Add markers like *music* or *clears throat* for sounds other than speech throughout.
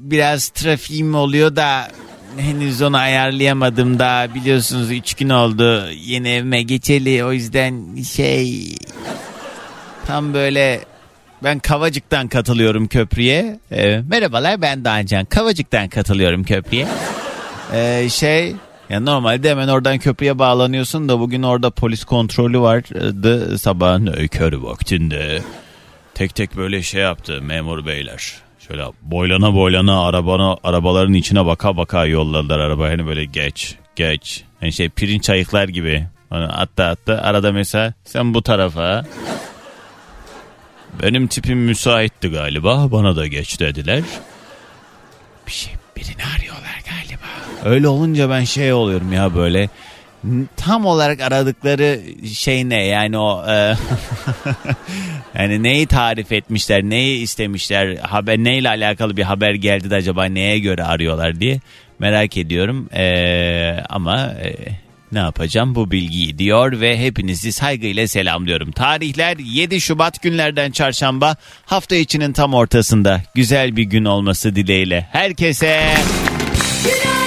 biraz trafiğim oluyor da henüz onu ayarlayamadım da biliyorsunuz 3 gün oldu yeni evime geçeli o yüzden şey tam böyle ben Kavacık'tan katılıyorum köprüye. Ee, merhabalar ben Doğancan Kavacık'tan katılıyorum köprüye. Ee, şey ya normalde hemen oradan köprüye bağlanıyorsun da bugün orada polis kontrolü vardı sabahın kör vaktinde. Tek tek böyle şey yaptı memur beyler. Şöyle boylana boylana arabana, arabaların içine baka baka yolladılar araba. Hani böyle geç geç. Hani şey pirinç ayıklar gibi. Hani hatta hatta arada mesela sen bu tarafa. Benim tipim müsaitti galiba. Bana da geç dediler. Bir şey birini arıyorlar galiba. Öyle olunca ben şey oluyorum ya böyle tam olarak aradıkları şey ne? Yani o e, *laughs* yani neyi tarif etmişler neyi istemişler? Haber neyle alakalı bir haber geldi de acaba neye göre arıyorlar diye merak ediyorum. E, ama e, ne yapacağım? Bu bilgiyi diyor ve hepinizi saygıyla selamlıyorum. Tarihler 7 Şubat günlerden çarşamba. Hafta içinin tam ortasında güzel bir gün olması dileğiyle. Herkese Günaydın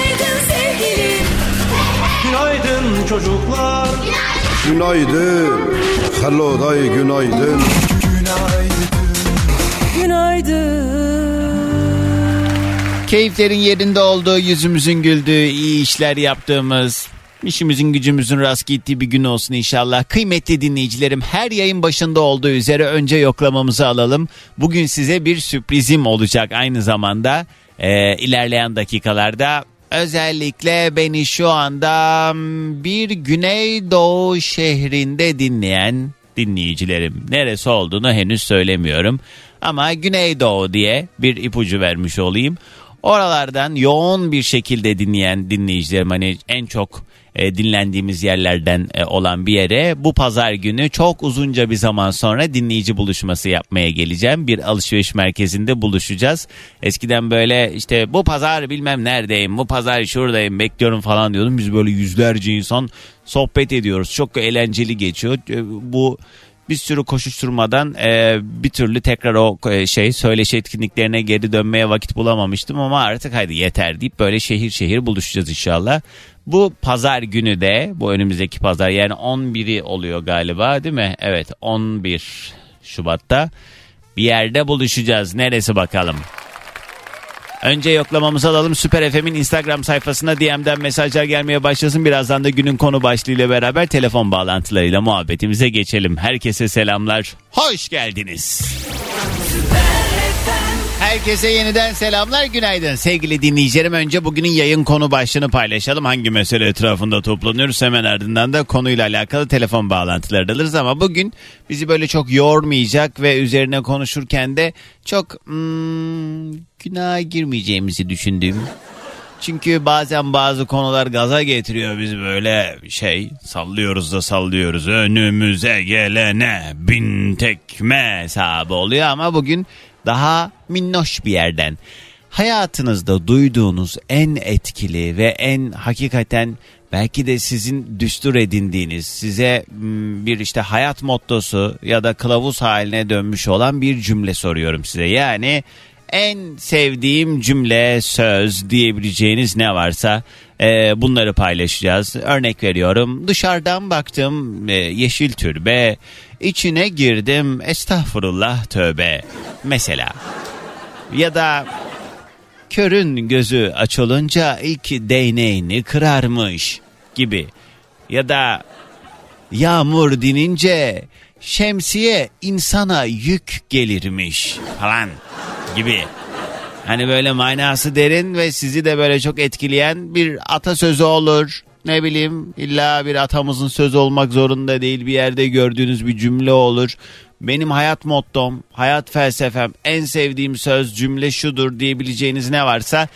Günaydın çocuklar. Günaydın. Hello day günaydın. Günaydın. Keyiflerin yerinde olduğu, yüzümüzün güldüğü, iyi işler yaptığımız, işimizin gücümüzün rast gittiği bir gün olsun inşallah. Kıymetli dinleyicilerim her yayın başında olduğu üzere önce yoklamamızı alalım. Bugün size bir sürprizim olacak aynı zamanda. Ee, ilerleyen dakikalarda özellikle beni şu anda bir Güneydoğu şehrinde dinleyen dinleyicilerim. Neresi olduğunu henüz söylemiyorum. Ama Güneydoğu diye bir ipucu vermiş olayım. Oralardan yoğun bir şekilde dinleyen dinleyicilerim hani en çok e, dinlendiğimiz yerlerden e, olan bir yere bu pazar günü çok uzunca bir zaman sonra dinleyici buluşması yapmaya geleceğim. Bir alışveriş merkezinde buluşacağız. Eskiden böyle işte bu pazar bilmem neredeyim, bu pazar şuradayım bekliyorum falan diyordum. Biz böyle yüzlerce insan sohbet ediyoruz. Çok eğlenceli geçiyor. E, Bu bir sürü koşuşturmadan e, bir türlü tekrar o e, şey söyleşi etkinliklerine geri dönmeye vakit bulamamıştım ama artık hadi yeter deyip böyle şehir şehir buluşacağız inşallah. Bu pazar günü de bu önümüzdeki pazar yani 11'i oluyor galiba değil mi? Evet 11 Şubat'ta bir yerde buluşacağız. Neresi bakalım? Önce yoklamamızı alalım. Süper FM'in Instagram sayfasına DM'den mesajlar gelmeye başlasın. Birazdan da günün konu başlığıyla beraber telefon bağlantılarıyla muhabbetimize geçelim. Herkese selamlar. Hoş geldiniz. Herkese yeniden selamlar, günaydın. Sevgili dinleyicilerim önce bugünün yayın konu başlığını paylaşalım. Hangi mesele etrafında toplanıyoruz hemen ardından da konuyla alakalı telefon bağlantıları da alırız. Ama bugün bizi böyle çok yormayacak ve üzerine konuşurken de çok hmm, günaha girmeyeceğimizi düşündüğüm. Çünkü bazen bazı konular gaza getiriyor biz böyle şey sallıyoruz da sallıyoruz. Önümüze gelene bin tekme hesabı oluyor ama bugün daha minnoş bir yerden. Hayatınızda duyduğunuz en etkili ve en hakikaten belki de sizin düstur edindiğiniz size bir işte hayat mottosu ya da kılavuz haline dönmüş olan bir cümle soruyorum size. Yani en sevdiğim cümle, söz diyebileceğiniz ne varsa e, bunları paylaşacağız. Örnek veriyorum dışarıdan baktım e, yeşil türbe, içine girdim estağfurullah tövbe mesela. Ya da körün gözü açılınca ilk değneğini kırarmış gibi. Ya da yağmur dinince şemsiye insana yük gelirmiş falan gibi. Hani böyle manası derin ve sizi de böyle çok etkileyen bir atasözü olur. Ne bileyim illa bir atamızın sözü olmak zorunda değil bir yerde gördüğünüz bir cümle olur. benim hayat mottom, hayat felsefem, en sevdiğim söz cümle şudur diyebileceğiniz ne varsa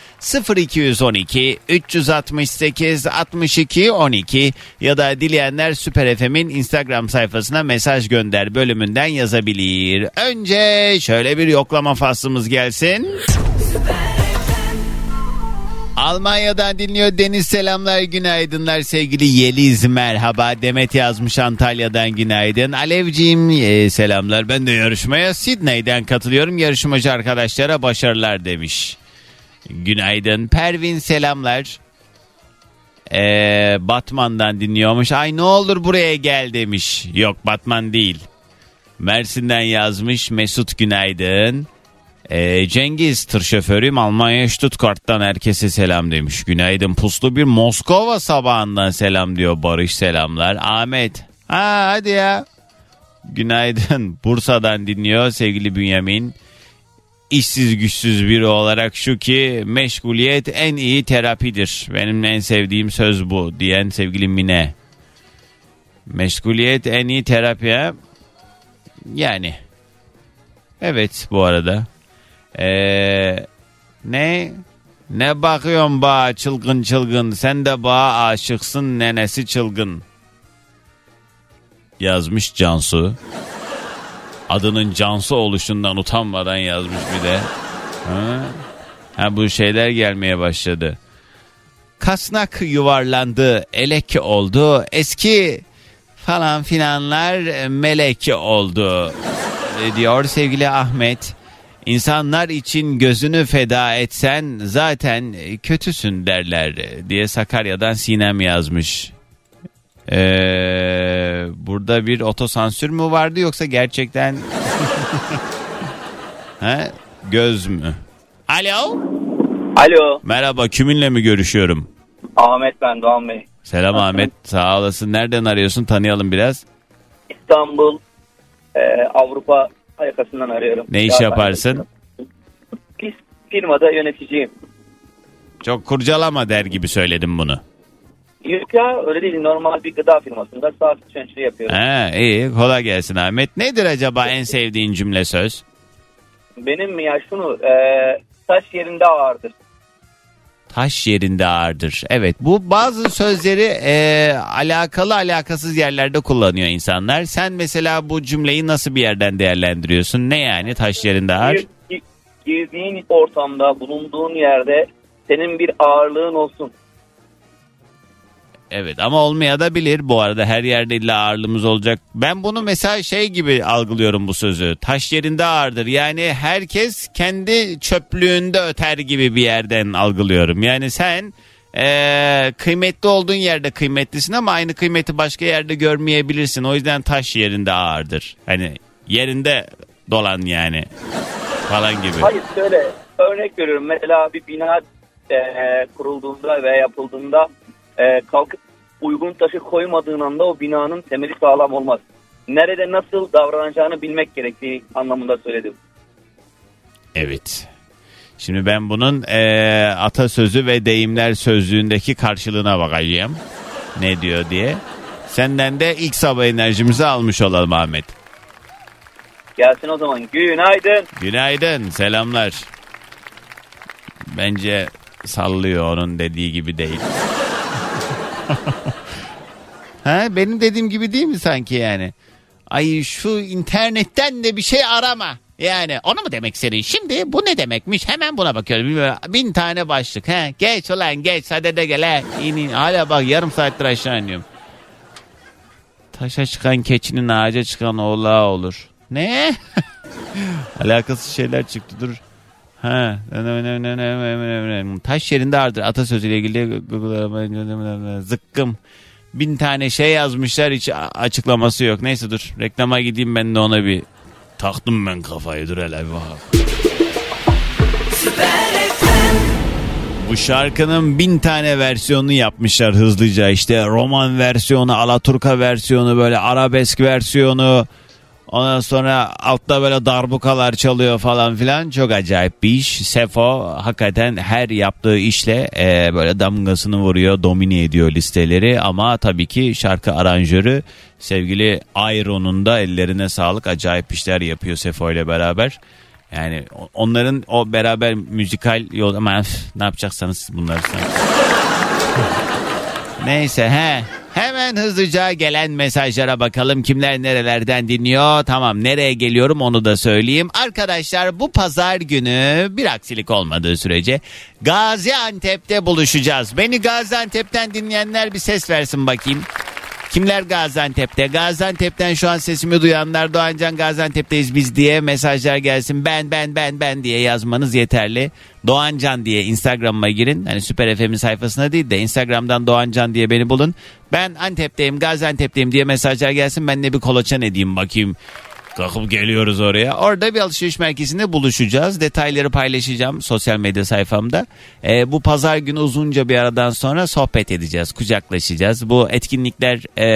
0212 368 62 12 ya da dileyenler Süper FM'in Instagram sayfasına mesaj gönder bölümünden yazabilir. Önce şöyle bir yoklama faslımız gelsin. Almanya'dan dinliyor. Deniz selamlar günaydınlar sevgili Yeliz. Merhaba. Demet yazmış Antalya'dan günaydın. Alevciğim e, selamlar. Ben de yarışmaya Sydney'den katılıyorum. Yarışmacı arkadaşlara başarılar demiş. Günaydın. Pervin selamlar. Ee, Batman'dan dinliyormuş. Ay ne olur buraya gel demiş. Yok Batman değil. Mersin'den yazmış. Mesut günaydın ee, Cengiz tır şoförüyüm Almanya Stuttgart'tan herkese selam demiş. Günaydın puslu bir Moskova sabahından selam diyor Barış selamlar. Ahmet ha hadi ya. Günaydın *laughs* Bursa'dan dinliyor sevgili Bünyamin. İşsiz güçsüz biri olarak şu ki meşguliyet en iyi terapidir. Benim en sevdiğim söz bu diyen sevgili Mine. Meşguliyet en iyi terapi ha? Yani. Evet bu arada. Ee, ne? Ne bakıyorsun ba çılgın çılgın sen de ba aşıksın nenesi çılgın. Yazmış Cansu. Adının Cansu oluşundan utanmadan yazmış bir de. Ha? ha bu şeyler gelmeye başladı. Kasnak yuvarlandı, elek oldu. Eski falan filanlar melek oldu e, diyor sevgili Ahmet. İnsanlar için gözünü feda etsen zaten kötüsün derler diye Sakarya'dan Sinem yazmış. Ee, burada bir otosansür mü vardı yoksa gerçekten *laughs* ha? göz mü? Alo. Alo. Merhaba kiminle mi görüşüyorum? Ahmet ben Doğan Bey. Selam Ahmet sağ olasın. Nereden arıyorsun tanıyalım biraz. İstanbul e, Avrupa yakasından arıyorum. Ne iş Ya yaparsın? Biz firmada yöneticiyim. Çok kurcalama der gibi söyledim bunu. Yok ya öyle değil normal bir gıda firmasında saat çönçlüğü yapıyorum. Ha, iyi kolay gelsin Ahmet. Nedir acaba en sevdiğin cümle söz? Benim mi ya şunu e, taş yerinde ağırdır. Taş yerinde ağırdır. Evet bu bazı sözleri e, alakalı alakasız yerlerde kullanıyor insanlar. Sen mesela bu cümleyi nasıl bir yerden değerlendiriyorsun? Ne yani taş yerinde ağır? Gir- gi- girdiğin ortamda bulunduğun yerde senin bir ağırlığın olsun. Evet ama olmaya da bilir. Bu arada her yerde illa ağırlığımız olacak. Ben bunu mesela şey gibi algılıyorum bu sözü. Taş yerinde ağırdır. Yani herkes kendi çöplüğünde öter gibi bir yerden algılıyorum. Yani sen eee, kıymetli olduğun yerde kıymetlisin ama aynı kıymeti başka yerde görmeyebilirsin. O yüzden taş yerinde ağırdır. Hani yerinde dolan yani falan gibi. Hayır şöyle örnek veriyorum. Mesela bir bina e, kurulduğunda ve yapıldığında e, kalkıp uygun taşı koymadığın anda o binanın temeli sağlam olmaz. Nerede nasıl davranacağını bilmek gerektiği anlamında söyledim. Evet. Şimdi ben bunun eee, atasözü ve deyimler sözlüğündeki karşılığına bakacağım. Ne diyor diye. Senden de ilk sabah enerjimizi almış olalım Ahmet. Gelsin o zaman. Günaydın. Günaydın, selamlar. Bence sallıyor onun dediği gibi değil. *laughs* ha, benim dediğim gibi değil mi sanki yani? Ay şu internetten de bir şey arama. Yani onu mu demek istedin? Şimdi bu ne demekmiş? Hemen buna bakıyorum. Bilmiyorum. Bin tane başlık. He, geç ulan geç hadi de gel. He. İn, in. Hala bak yarım saattir aşağı iniyorum. Taşa çıkan keçinin ağaca çıkan oğlağı olur. Ne? *laughs* Alakasız şeyler çıktı dur. Ha. Taş yerinde ağırdır atasözüyle ilgili zıkkım. Bin tane şey yazmışlar hiç açıklaması yok. Neyse dur reklama gideyim ben de ona bir taktım ben kafayı dur hele bir bak. Bu şarkının bin tane versiyonunu yapmışlar hızlıca. İşte roman versiyonu, alaturka versiyonu, böyle arabesk versiyonu. Ondan sonra altta böyle darbukalar çalıyor falan filan. Çok acayip bir iş. Sefo hakikaten her yaptığı işle e, böyle damgasını vuruyor, domine ediyor listeleri. Ama tabii ki şarkı aranjörü sevgili Ayron'un da ellerine sağlık. Acayip işler yapıyor Sefo ile beraber. Yani onların o beraber müzikal yol ama ne yapacaksanız bunları sen. *laughs* Neyse he. Hemen hızlıca gelen mesajlara bakalım kimler nerelerden dinliyor. Tamam nereye geliyorum onu da söyleyeyim. Arkadaşlar bu pazar günü bir aksilik olmadığı sürece Gaziantep'te buluşacağız. Beni Gaziantep'ten dinleyenler bir ses versin bakayım. Kimler Gaziantep'te? Gaziantep'ten şu an sesimi duyanlar Doğancan Gaziantep'teyiz biz diye mesajlar gelsin. Ben ben ben ben diye yazmanız yeterli. Doğancan diye Instagram'ıma girin. Hani Süper FM'in sayfasına değil de Instagram'dan Doğancan diye beni bulun. Ben Antep'teyim Gaziantep'teyim diye mesajlar gelsin. Ben de bir kolaçan edeyim bakayım. Kalkıp geliyoruz oraya. Orada bir alışveriş merkezinde buluşacağız. Detayları paylaşacağım sosyal medya sayfamda. Ee, bu pazar günü uzunca bir aradan sonra sohbet edeceğiz. Kucaklaşacağız. Bu etkinlikler e,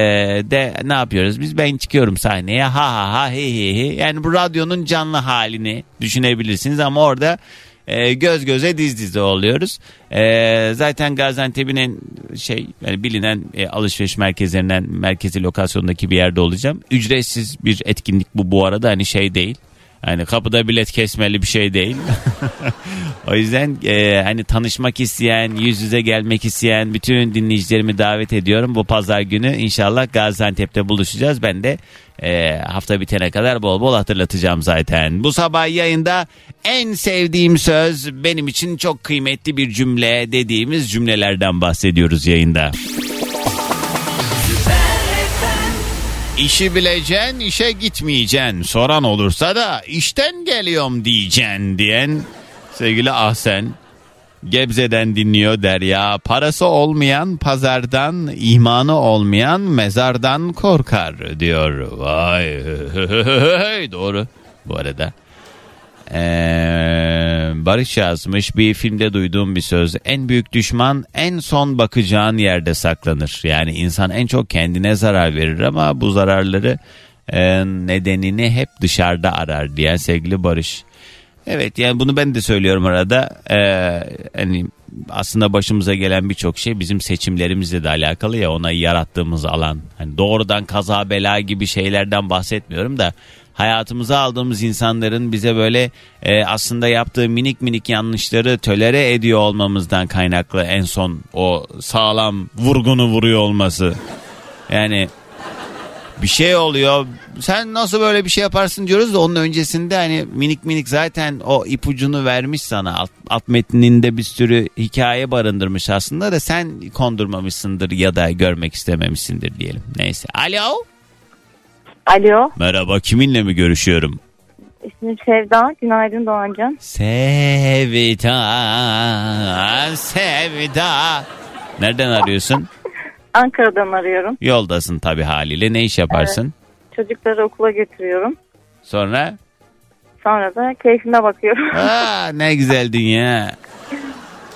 de ne yapıyoruz? Biz ben çıkıyorum sahneye ha ha ha he he he. Yani bu radyonun canlı halini düşünebilirsiniz ama orada e, göz göze diz dize oluyoruz. E, zaten Gaziantep'in şey yani bilinen e, alışveriş merkezlerinden merkezi lokasyondaki bir yerde olacağım. Ücretsiz bir etkinlik bu bu arada hani şey değil. Hani kapıda bilet kesmeli bir şey değil. *laughs* o yüzden e, hani tanışmak isteyen, yüz yüze gelmek isteyen bütün dinleyicilerimi davet ediyorum. Bu pazar günü inşallah Gaziantep'te buluşacağız. Ben de e, hafta bitene kadar bol bol hatırlatacağım zaten. Bu sabah yayında en sevdiğim söz benim için çok kıymetli bir cümle dediğimiz cümlelerden bahsediyoruz yayında. İşi bileceksin, işe gitmeyeceksin. Soran olursa da işten geliyorum diyeceksin diyen sevgili Ahsen. Gebze'den dinliyor Derya. Parası olmayan pazardan, imanı olmayan mezardan korkar diyor. Vay *laughs* doğru bu arada. Ee, Barış yazmış bir filmde duyduğum bir söz. En büyük düşman en son bakacağın yerde saklanır. Yani insan en çok kendine zarar verir ama bu zararları e, nedenini hep dışarıda arar diyen sevgili Barış. Evet yani bunu ben de söylüyorum arada. Ee, hani aslında başımıza gelen birçok şey bizim seçimlerimizle de alakalı ya ona yarattığımız alan. Hani doğrudan kaza bela gibi şeylerden bahsetmiyorum da hayatımıza aldığımız insanların bize böyle e, aslında yaptığı minik minik yanlışları tölere ediyor olmamızdan kaynaklı en son o sağlam vurgunu vuruyor olması. Yani bir şey oluyor. Sen nasıl böyle bir şey yaparsın diyoruz da onun öncesinde hani minik minik zaten o ipucunu vermiş sana. Alt, alt metninde bir sürü hikaye barındırmış aslında da sen kondurmamışsındır ya da görmek istememişsindir diyelim. Neyse. Alo. Alo, Merhaba kiminle mi görüşüyorum? ismim Sevda. Günaydın Doğancan. Sevda, Sevda. Nereden arıyorsun? Ankara'dan arıyorum. Yoldasın tabii haliyle. Ne iş yaparsın? Çocukları okula götürüyorum. Sonra? Sonra da keyfime bakıyorum. Aa, ne güzel dünya. *laughs*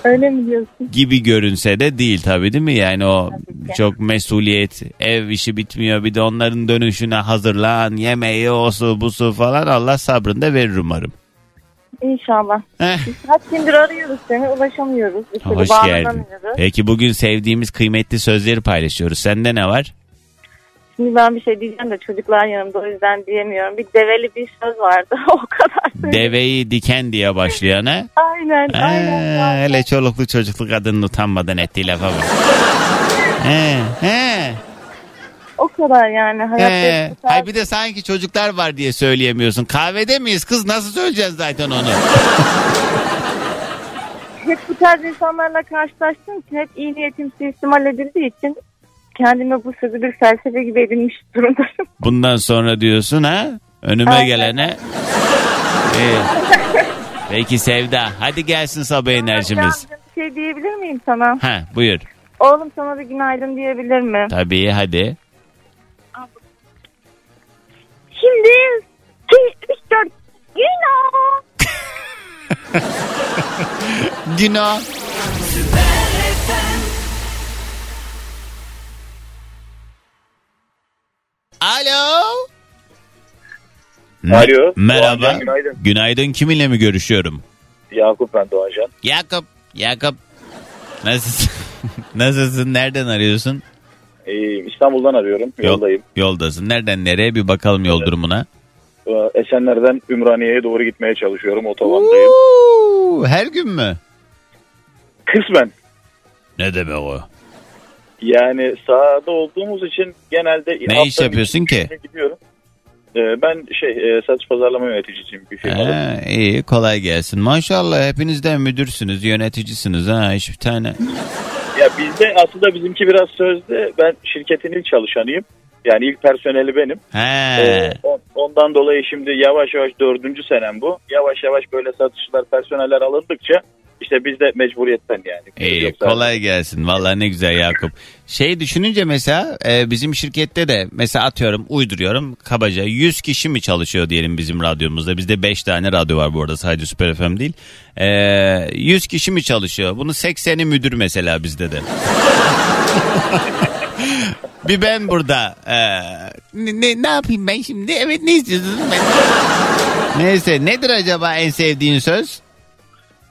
Öyle mi diyorsun? gibi görünse de değil tabii değil mi? Yani o çok mesuliyet, ev işi bitmiyor bir de onların dönüşüne hazırlan, yemeği, o su bu su falan Allah sabrını da verir umarım. İnşallah. Heh, Kaç gündür arıyoruz seni ulaşamıyoruz. Bir türlü hoş geldin. bağlanamıyoruz. Peki bugün sevdiğimiz kıymetli sözleri paylaşıyoruz. Sende ne var? Şimdi ben bir şey diyeceğim de çocuklar yanımda o yüzden diyemiyorum. Bir develi bir söz vardı *laughs* o kadar. Deveyi diken diye başlayan ha? Aynen Ee, aynen. hele çoluklu çocuklu kadının utanmadan ettiği lafa bak. He, he, O kadar yani. Hayatta he. bu tarz- Ay bir de sanki çocuklar var diye söyleyemiyorsun. Kahvede miyiz kız nasıl söyleyeceğiz zaten onu? hep bu tarz insanlarla karşılaştığım için hep iyi niyetim suistimal edildiği için kendime bu sözü bir felsefe gibi edinmiş durumdayım. *laughs* Bundan sonra diyorsun ha? Önüme Aynen. gelene. İyi. Peki Sevda hadi gelsin sabah enerjimiz. Bir şey diyebilir miyim sana? Ha buyur. Oğlum sana bir günaydın diyebilir mi? Tabii hadi. Şimdi 2, 3, 4 Günah. Günah. Alo. Alo. Merhaba. Doğancan, günaydın. Günaydın. Kiminle mi görüşüyorum? Yakup ben Doğancan. Yakup. Yakup. Nasılsın? *laughs* Nasılsın? Nereden arıyorsun? Ee, İstanbul'dan arıyorum. Yol- Yoldayım. Yoldasın. Nereden nereye? Bir bakalım yol durumuna. Ee, Esenler'den Ümraniye'ye doğru gitmeye çalışıyorum. Otobandayım. Her gün mü? Kısmen. Ne demek o? Yani sahada olduğumuz için genelde... Ne iş yapıyorsun ki? Gidiyorum. Ee, ben şey e, satış pazarlama yöneticisiyim bir firmada. Ha, iyi kolay gelsin. Maşallah hepiniz de müdürsünüz, yöneticisiniz ha hiç bir tane. Ya bizde aslında bizimki biraz sözde. Ben şirketin ilk çalışanıyım. Yani ilk personeli benim. He. Ee, on- ondan dolayı şimdi yavaş yavaş dördüncü senem bu. Yavaş yavaş böyle satışlar, personeller alındıkça işte biz de mecburiyetten yani. İyi Yoksa- kolay gelsin. Vallahi ne güzel Yakup. Şey düşününce mesela e, bizim şirkette de mesela atıyorum uyduruyorum kabaca 100 kişi mi çalışıyor diyelim bizim radyomuzda. Bizde 5 tane radyo var bu arada sadece Süper FM değil. E, 100 kişi mi çalışıyor? Bunu 80'i müdür mesela bizde de. *laughs* Bir ben burada. e, ne, ne, ne yapayım ben şimdi? Evet ne istiyorsunuz? Ben... Neyse nedir acaba en sevdiğin söz?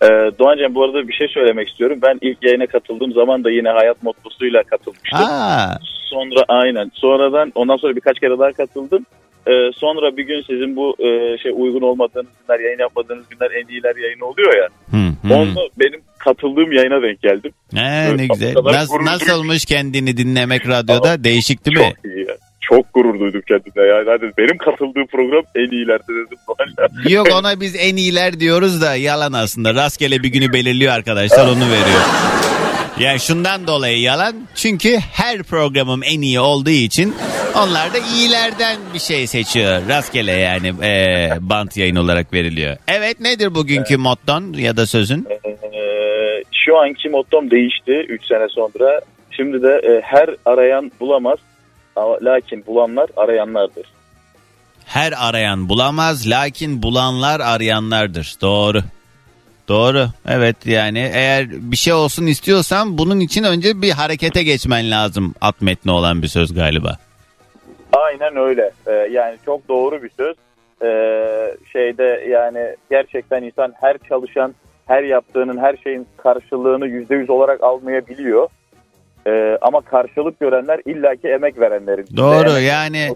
Ee, Doğancan bu arada bir şey söylemek istiyorum. Ben ilk yayına katıldığım zaman da yine hayat mottosuyla katılmıştım. Aa, Sonra aynen. Sonradan ondan sonra birkaç kere daha katıldım. Ee, sonra bir gün sizin bu e, şey uygun olmadığınız günler, yayın yapmadığınız günler en iyiler yayını oluyor ya. hı, hı. Onu benim katıldığım yayına denk geldim. Evet, ne güzel. Nasıl, nasıl olmuş kendini dinlemek radyoda? Değişik değil mi? Çok iyi ya. Çok gurur duydum kendime. Yani hadi benim katıldığım program en iyilerde dedim. *laughs* Yok ona biz en iyiler diyoruz da yalan aslında. Rastgele bir günü belirliyor arkadaşlar onu veriyor. Yani şundan dolayı yalan. Çünkü her programım en iyi olduğu için onlar da iyilerden bir şey seçiyor. Rastgele yani e, bant yayın olarak veriliyor. Evet nedir bugünkü motton ya da sözün? Ee, şu anki mottom değişti 3 sene sonra. Şimdi de e, her arayan bulamaz. Lakin bulanlar arayanlardır. Her arayan bulamaz lakin bulanlar arayanlardır. Doğru. Doğru. Evet yani eğer bir şey olsun istiyorsan bunun için önce bir harekete geçmen lazım. At metni olan bir söz galiba. Aynen öyle. Ee, yani çok doğru bir söz. Ee, şeyde yani gerçekten insan her çalışan, her yaptığının, her şeyin karşılığını yüzde yüz olarak almayabiliyor. Ee, ama karşılık görenler illaki emek verenlerin. Doğru Emek yani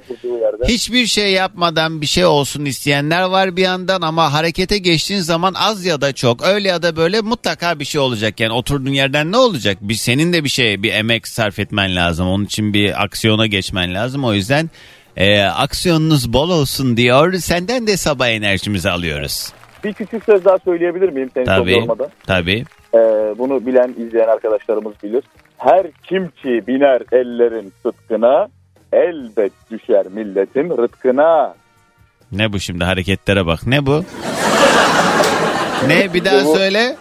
hiçbir şey yapmadan bir şey olsun isteyenler var bir yandan ama harekete geçtiğin zaman az ya da çok öyle ya da böyle mutlaka bir şey olacak. Yani oturduğun yerden ne olacak? Bir senin de bir şey bir emek sarf etmen lazım. Onun için bir aksiyona geçmen lazım. O yüzden e, aksiyonunuz bol olsun diyor. Senden de sabah enerjimizi alıyoruz. Bir küçük söz daha söyleyebilir miyim seni çok Tabii. yormadan? Tabii. Ee, bunu bilen, izleyen arkadaşlarımız bilir. Her kim ki biner ellerin sıtkına, elbet düşer milletin rıtkına. Ne bu şimdi hareketlere bak. Ne bu? ne bir daha söyle.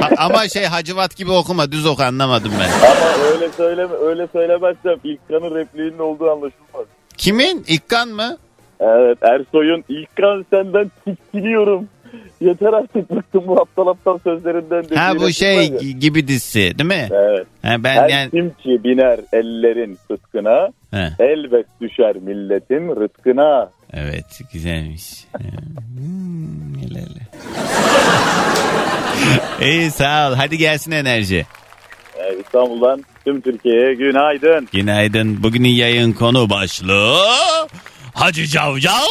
Ha- ama şey Hacivat gibi okuma düz oku anlamadım ben. Ama öyle söyleme, öyle söylemezsem İlkan'ın repliğinin olduğu anlaşılmaz. Kimin? İlkan mı? Evet Ersoy'un İlkan senden tiksiniyorum. *laughs* Yeter artık bıktım bu aptal aptal sözlerinden. Ha bu şey ya. gibi dizisi değil mi? Evet. Ha, ben Her yani kim ki biner ellerin sıtkına, He, elbet düşer milletin rıtkına. evet güzelmiş. Hmm, hele hele. *laughs* İyi sağ ol. Hadi gelsin enerji. Ee, İstanbul'dan tüm Türkiye'ye günaydın. Günaydın. Bugünün yayın konu başlığı Hacı Cavcav. *laughs*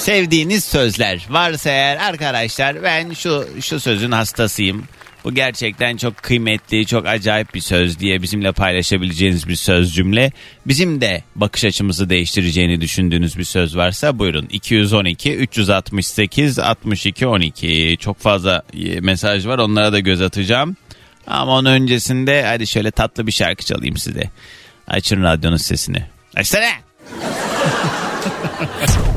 Sevdiğiniz sözler varsa eğer arkadaşlar ben şu şu sözün hastasıyım. Bu gerçekten çok kıymetli, çok acayip bir söz diye bizimle paylaşabileceğiniz bir söz cümle. Bizim de bakış açımızı değiştireceğini düşündüğünüz bir söz varsa buyurun. 212 368 62 12 çok fazla e, mesaj var onlara da göz atacağım. Ama onun öncesinde hadi şöyle tatlı bir şarkı çalayım size. Açın radyonun sesini. Açsana. *laughs*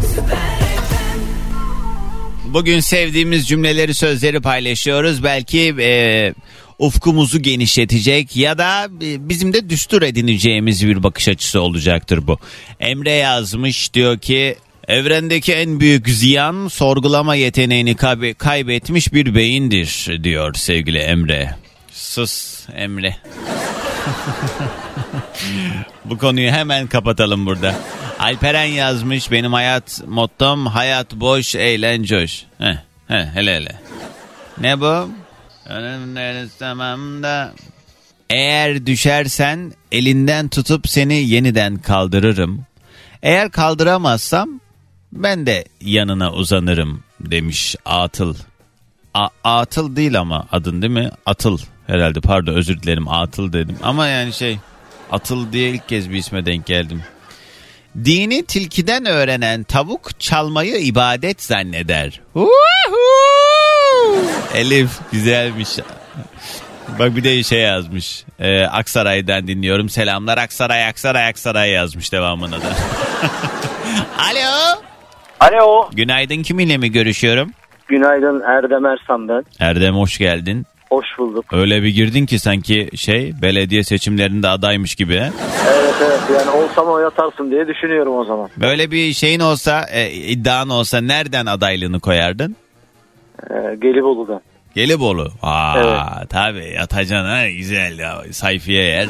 Bugün sevdiğimiz cümleleri, sözleri paylaşıyoruz. Belki e, ufkumuzu genişletecek ya da e, bizim de düstur edineceğimiz bir bakış açısı olacaktır bu. Emre yazmış diyor ki evrendeki en büyük ziyan sorgulama yeteneğini kaybe- kaybetmiş bir beyindir diyor sevgili Emre. Sus Emre. *laughs* Bu konuyu hemen kapatalım burada. Alperen yazmış benim hayat mottom hayat boş eğlen coş. Heh, heh, hele hele. Ne bu? Önümden istemem de. Eğer düşersen elinden tutup seni yeniden kaldırırım. Eğer kaldıramazsam ben de yanına uzanırım demiş Atıl. A- Atıl değil ama adın değil mi? Atıl herhalde pardon özür dilerim Atıl dedim. Ama yani şey Atıl diye ilk kez bir isme denk geldim. Dini tilkiden öğrenen tavuk çalmayı ibadet zanneder. Elif güzelmiş. Bak bir de şey yazmış. Ee, Aksaray'dan dinliyorum. Selamlar Aksaray Aksaray Aksaray yazmış devamına da. *laughs* Alo. Alo. Günaydın kiminle mi görüşüyorum? Günaydın Erdem Ersan ben. Erdem hoş geldin. Hoş bulduk. Öyle bir girdin ki sanki şey belediye seçimlerinde adaymış gibi. he? Evet evet yani olsam oy atarsın diye düşünüyorum o zaman. Böyle bir şeyin olsa e, iddian olsa nereden adaylığını koyardın? Ee, Gelibolu'dan. Gelibolu. Aa Evet. tabii atacaksın ha güzel ya sayfiye yer.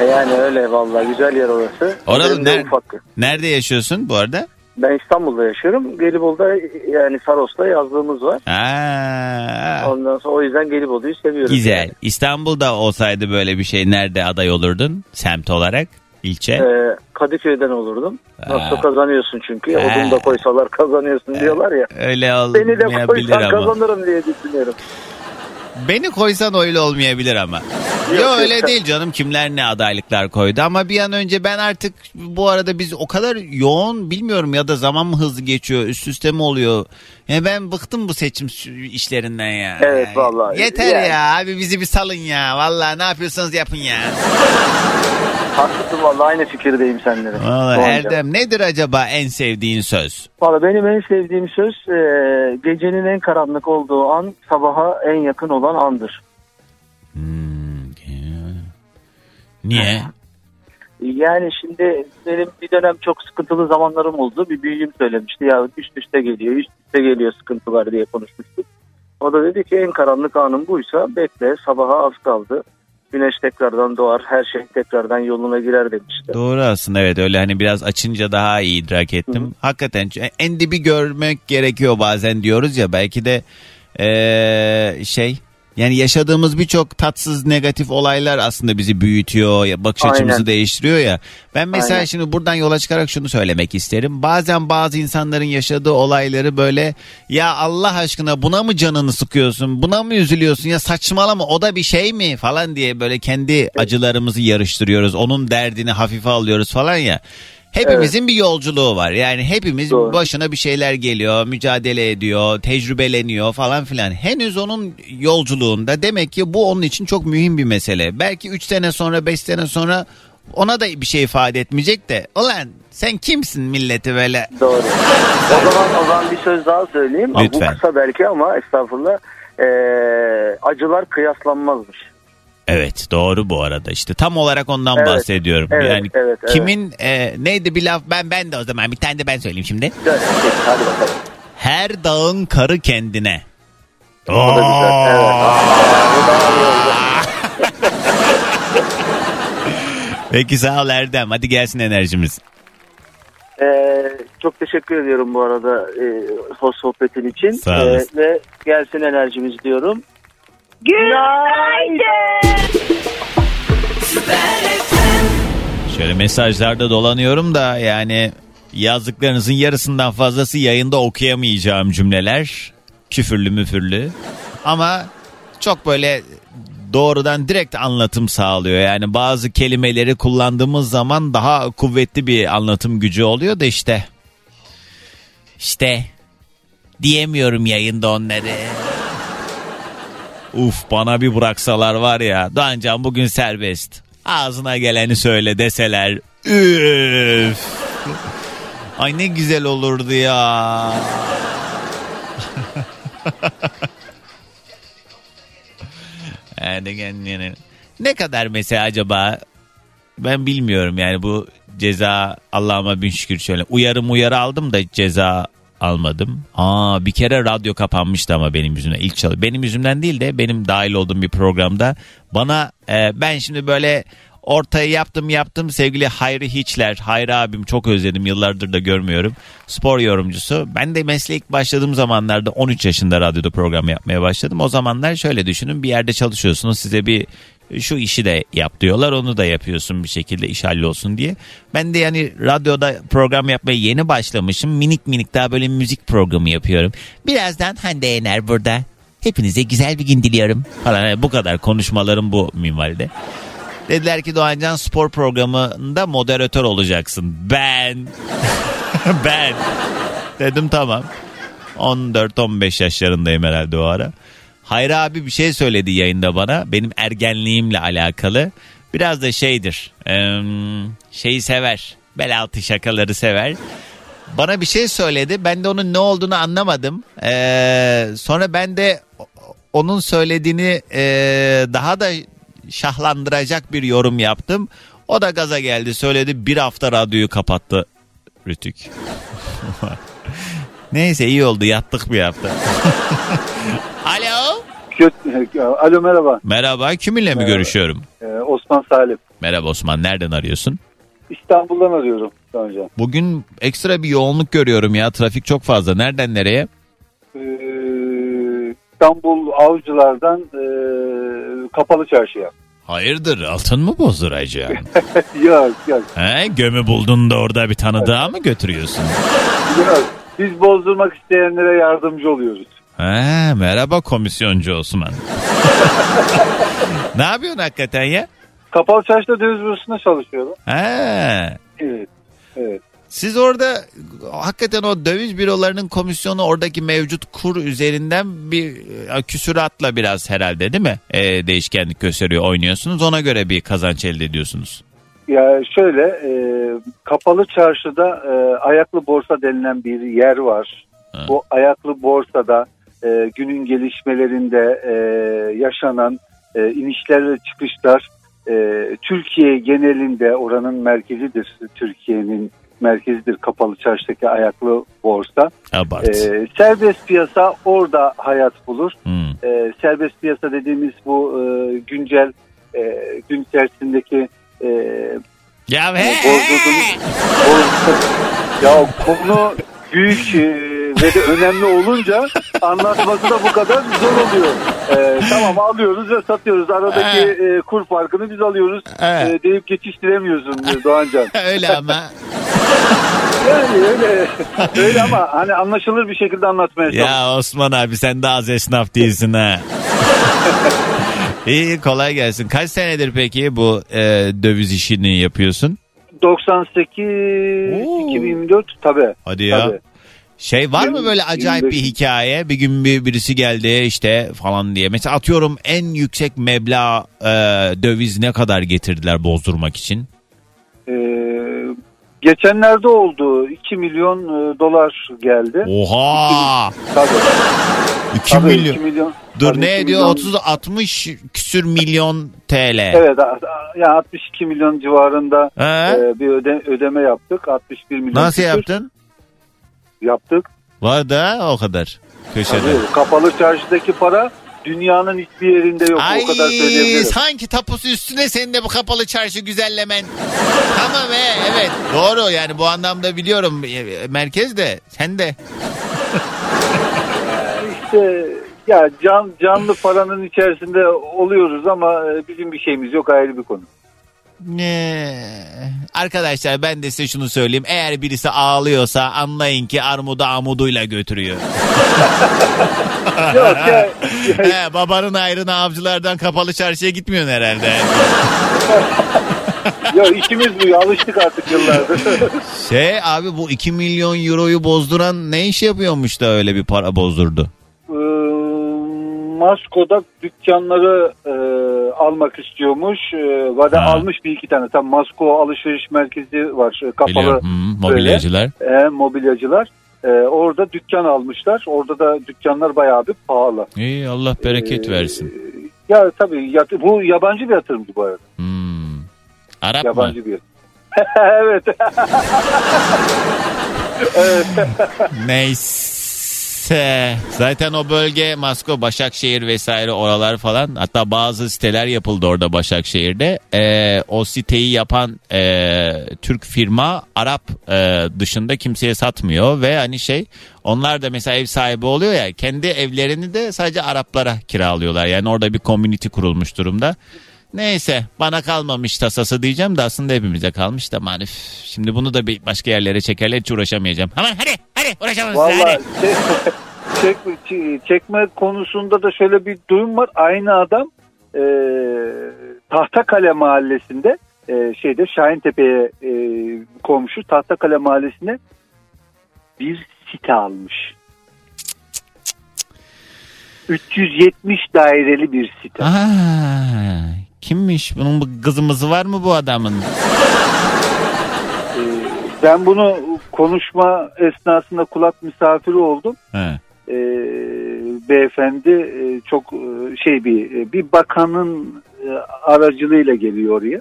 E yani öyle vallahi güzel yer orası. De ner- nerede yaşıyorsun bu arada? Ben İstanbul'da yaşıyorum. Gelibolu'da yani Saros'ta yazlığımız var. Aa, Ondan sonra o yüzden Gelibolu'yu seviyorum. güzel. İstanbul'da olsaydı böyle bir şey nerede aday olurdun? Semt olarak, ilçe. Ee, Kadıköy'den olurdum. Nasıl Aa. kazanıyorsun çünkü. Ee. Odun da koysalar kazanıyorsun diyorlar ya. Öyle Beni de olmayabilir koysan ama. kazanırım diye düşünüyorum. Beni koysan öyle olmayabilir ama. Yo yok, öyle sen- değil canım kimler ne adaylıklar koydu ama bir an önce ben artık bu arada biz o kadar yoğun bilmiyorum ya da zaman mı hızlı geçiyor üst üste mi oluyor? Ya ben bıktım bu seçim işlerinden ya. Evet, vallahi. Yeter Yani- ya abi bizi bir salın ya. Vallahi ne yapıyorsanız yapın ya. *laughs* Haklısın vallahi aynı fikirdeyim seninle. Vallahi Doğancan. Erdem nedir acaba en sevdiğin söz? Valla benim en sevdiğim söz e, gecenin en karanlık olduğu an sabaha en yakın olan andır. Hmm, Niye? *laughs* Yani şimdi benim bir dönem çok sıkıntılı zamanlarım oldu. Bir büyüğüm söylemişti ya üst üste geliyor, üst üste geliyor sıkıntılar diye konuşmuştuk. O da dedi ki en karanlık anın buysa bekle sabaha az kaldı. Güneş tekrardan doğar, her şey tekrardan yoluna girer demişti. Doğru aslında evet öyle hani biraz açınca daha iyi idrak ettim. Hakikaten ç- en dibi görmek gerekiyor bazen diyoruz ya belki de eee, şey yani yaşadığımız birçok tatsız negatif olaylar aslında bizi büyütüyor ya bakış Aynen. açımızı değiştiriyor ya. Ben mesela Aynen. şimdi buradan yola çıkarak şunu söylemek isterim. Bazen bazı insanların yaşadığı olayları böyle ya Allah aşkına buna mı canını sıkıyorsun? Buna mı üzülüyorsun? Ya saçmalama o da bir şey mi falan diye böyle kendi acılarımızı yarıştırıyoruz. Onun derdini hafife alıyoruz falan ya. Hepimizin bir yolculuğu var. Yani hepimiz Doğru. başına bir şeyler geliyor, mücadele ediyor, tecrübeleniyor falan filan. Henüz onun yolculuğunda demek ki bu onun için çok mühim bir mesele. Belki 3 sene sonra, 5 sene sonra ona da bir şey ifade etmeyecek de. Ulan sen kimsin milleti böyle? Doğru. o zaman o zaman bir söz daha söyleyeyim. Lütfen. Bu kısa belki ama estağfurullah. Ee, acılar kıyaslanmazmış. Evet doğru bu arada işte tam olarak ondan Evet, bahsediyorum. evet, yani evet, evet. kimin e, neydi bir laf ben ben de o zaman bir tane de ben söyleyeyim şimdi. Hadi bakalım. Her dağın karı kendine. O da güzel. Evet. Peki sağ ol Erdem hadi gelsin enerjimiz. Ee, çok teşekkür ediyorum bu arada e, host sohbetin için. Sağ Ee, ve gelsin enerjimiz diyorum. Şöyle mesajlarda dolanıyorum da yani yazdıklarınızın yarısından fazlası yayında okuyamayacağım cümleler. Küfürlü müfürlü. Ama çok böyle doğrudan direkt anlatım sağlıyor. Yani bazı kelimeleri kullandığımız zaman daha kuvvetli bir anlatım gücü oluyor da işte. İşte diyemiyorum yayında onları. Uf bana bir bıraksalar var ya Doğancan bugün serbest. Ağzına geleni söyle deseler. Üf. Ay ne güzel olurdu ya. *laughs* Ne kadar mesela acaba ben bilmiyorum yani bu ceza Allah'ıma bin şükür şöyle uyarım uyarı aldım da ceza almadım. Aa bir kere radyo kapanmıştı ama benim yüzümden ilk çalı. Benim yüzümden değil de benim dahil olduğum bir programda bana e, ben şimdi böyle Ortaya yaptım yaptım sevgili Hayri Hiçler. Hayri abim çok özledim yıllardır da görmüyorum. Spor yorumcusu. Ben de mesleğe ilk başladığım zamanlarda 13 yaşında radyoda program yapmaya başladım. O zamanlar şöyle düşünün bir yerde çalışıyorsunuz size bir şu işi de yap diyorlar onu da yapıyorsun bir şekilde iş hallolsun diye. Ben de yani radyoda program yapmaya yeni başlamışım. Minik minik daha böyle müzik programı yapıyorum. Birazdan Hande Yener burada. Hepinize güzel bir gün diliyorum falan. Yani bu kadar konuşmalarım bu minvalde. Dediler ki Doğancan spor programında moderatör olacaksın. Ben. *laughs* ben. Dedim tamam. 14-15 yaşlarındayım herhalde o ara. Hayri abi bir şey söyledi yayında bana. Benim ergenliğimle alakalı. Biraz da şeydir. şeyi sever. Bel altı şakaları sever. Bana bir şey söyledi. Ben de onun ne olduğunu anlamadım. Sonra ben de onun söylediğini daha da şahlandıracak bir yorum yaptım. O da gaza geldi söyledi bir hafta radyoyu kapattı Rütük. *laughs* Neyse iyi oldu yattık bir hafta. *laughs* Alo. Alo merhaba. Merhaba kiminle mi görüşüyorum? Ee, Osman Salim. Merhaba Osman nereden arıyorsun? İstanbul'dan arıyorum daha önce. Bugün ekstra bir yoğunluk görüyorum ya trafik çok fazla. Nereden nereye? Ee, İstanbul Avcılar'dan e, Kapalı Çarşı'ya. Hayırdır altın mı bozduracaksın? *laughs* yok yok. He, gömü buldun da orada bir tanıdığa mı götürüyorsun? yok. Biz bozdurmak isteyenlere yardımcı oluyoruz. He, merhaba komisyoncu Osman. *laughs* ne yapıyorsun hakikaten ya? Kapalı Çarşı'da döviz bürosunda çalışıyorum. He. Evet. Evet. Siz orada hakikaten o döviz bürolarının komisyonu oradaki mevcut kur üzerinden bir e, küsuratla biraz herhalde değil mi? E, değişkenlik gösteriyor oynuyorsunuz ona göre bir kazanç elde ediyorsunuz. Ya şöyle e, Kapalı Çarşı'da e, ayaklı borsa denilen bir yer var. Ha. Bu ayaklı borsada e, günün gelişmelerinde e, yaşanan e, inişler ve çıkışlar e, Türkiye genelinde oranın merkezidir. Türkiye'nin merkezidir Kapalı Çarşı'daki ayaklı borsa. Abart. E, serbest piyasa orada hayat bulur. Hmm. E, serbest piyasa dediğimiz bu e, güncel e, gün içerisindeki e, Ya e, he, bozdurduğumuz- boz- ya konu büyük e, ve de önemli olunca anlatması da bu kadar zor oluyor. E, tamam alıyoruz ve satıyoruz. Aradaki e, kur farkını biz alıyoruz. Evet. E, deyip geçiştiremiyorsun e, Doğancan. *laughs* öyle ama. Yani öyle öyle ama hani anlaşılır bir şekilde anlatmaya çalışıyorum. Ya Osman abi sen de az esnaf değilsin ha. *laughs* İyi kolay gelsin. Kaç senedir peki bu e, döviz işini yapıyorsun? 98 Oo. 2024 tabii. Hadi ya. Tabii. Şey var mı böyle acayip bir 25. hikaye? Bir gün bir birisi geldi işte falan diye. Mesela atıyorum en yüksek meblağ e, döviz ne kadar getirdiler bozdurmak için? Ee, geçenlerde oldu 2 milyon e, dolar geldi. Oha! Tabii. 2 tabii, milyon. 2 milyon. Dur Tabii, ne iki ediyor? milyon. 30 60 küsür milyon TL. Evet ya 62 milyon civarında He? e, bir öde, ödeme yaptık. 61 milyon. Nasıl küsür yaptın? Yaptık. Var da o kadar. Köşede. Tabii, kapalı çarşıdaki para dünyanın hiçbir yerinde yok. Ay o kadar söyleyebilirim. sanki tapusu üstüne senin de bu kapalı çarşı güzellemen. *laughs* tamam he, evet doğru yani bu anlamda biliyorum e, merkez de sen de. İşte ya can, canlı paranın içerisinde oluyoruz ama e, bizim bir şeyimiz yok ayrı bir konu. Arkadaşlar ben de size şunu söyleyeyim. Eğer birisi ağlıyorsa anlayın ki armudu amuduyla götürüyor. Yok ya, *laughs* He, babanın ayrına avcılardan kapalı çarşıya gitmiyorsun herhalde. *laughs* ya işimiz bu alıştık artık yıllardır. Şey abi bu 2 milyon euroyu bozduran ne iş yapıyormuş da öyle bir para bozdurdu? Masko'da dükkanları e, almak istiyormuş. E, ve de Ha. almış bir iki tane. Tam Masko alışveriş merkezi var. e, Kapalı Biliyorum. Mobilyacılar. e, mobilyacılar. E, orada dükkan almışlar. Orada da dükkanlar bayağı bir pahalı. İyi Allah bereket Ee, versin. Ya tabii ya, bu yabancı bir yatırımcı bu arada. Hmm. Arap mı? Yabancı bir yatırım. *laughs* evet. *laughs* Neyse. Neyse. Zaten o bölge Masko, Başakşehir vesaire oralar falan. Hatta bazı siteler yapıldı orada Başakşehir'de. Ee, o siteyi yapan e, Türk firma Arap e, dışında kimseye satmıyor. Ve hani şey onlar da mesela ev sahibi oluyor ya kendi evlerini de sadece Araplara kiralıyorlar. Yani orada bir community kurulmuş durumda. Neyse bana kalmamış tasası diyeceğim de aslında hepimize kalmış da manif. Şimdi bunu da bir başka yerlere çekerler hiç uğraşamayacağım. Aman hadi hadi uğraşamaz Vallahi hadi. çek- *laughs* çekme, çekme konusunda da şöyle bir durum var. Aynı adam e, Tahtakale mahallesinde e, şeyde Şahintepe'ye e, komşu Tahtakale mahallesine bir site almış. 370 daireli bir site. Aa, kimmiş bunun bu kızımızı var mı bu adamın? Ben bunu konuşma esnasında kulak misafiri oldum. He. e, beyefendi e, çok e, şey bir bir bakanın e, aracılığıyla geliyor oraya.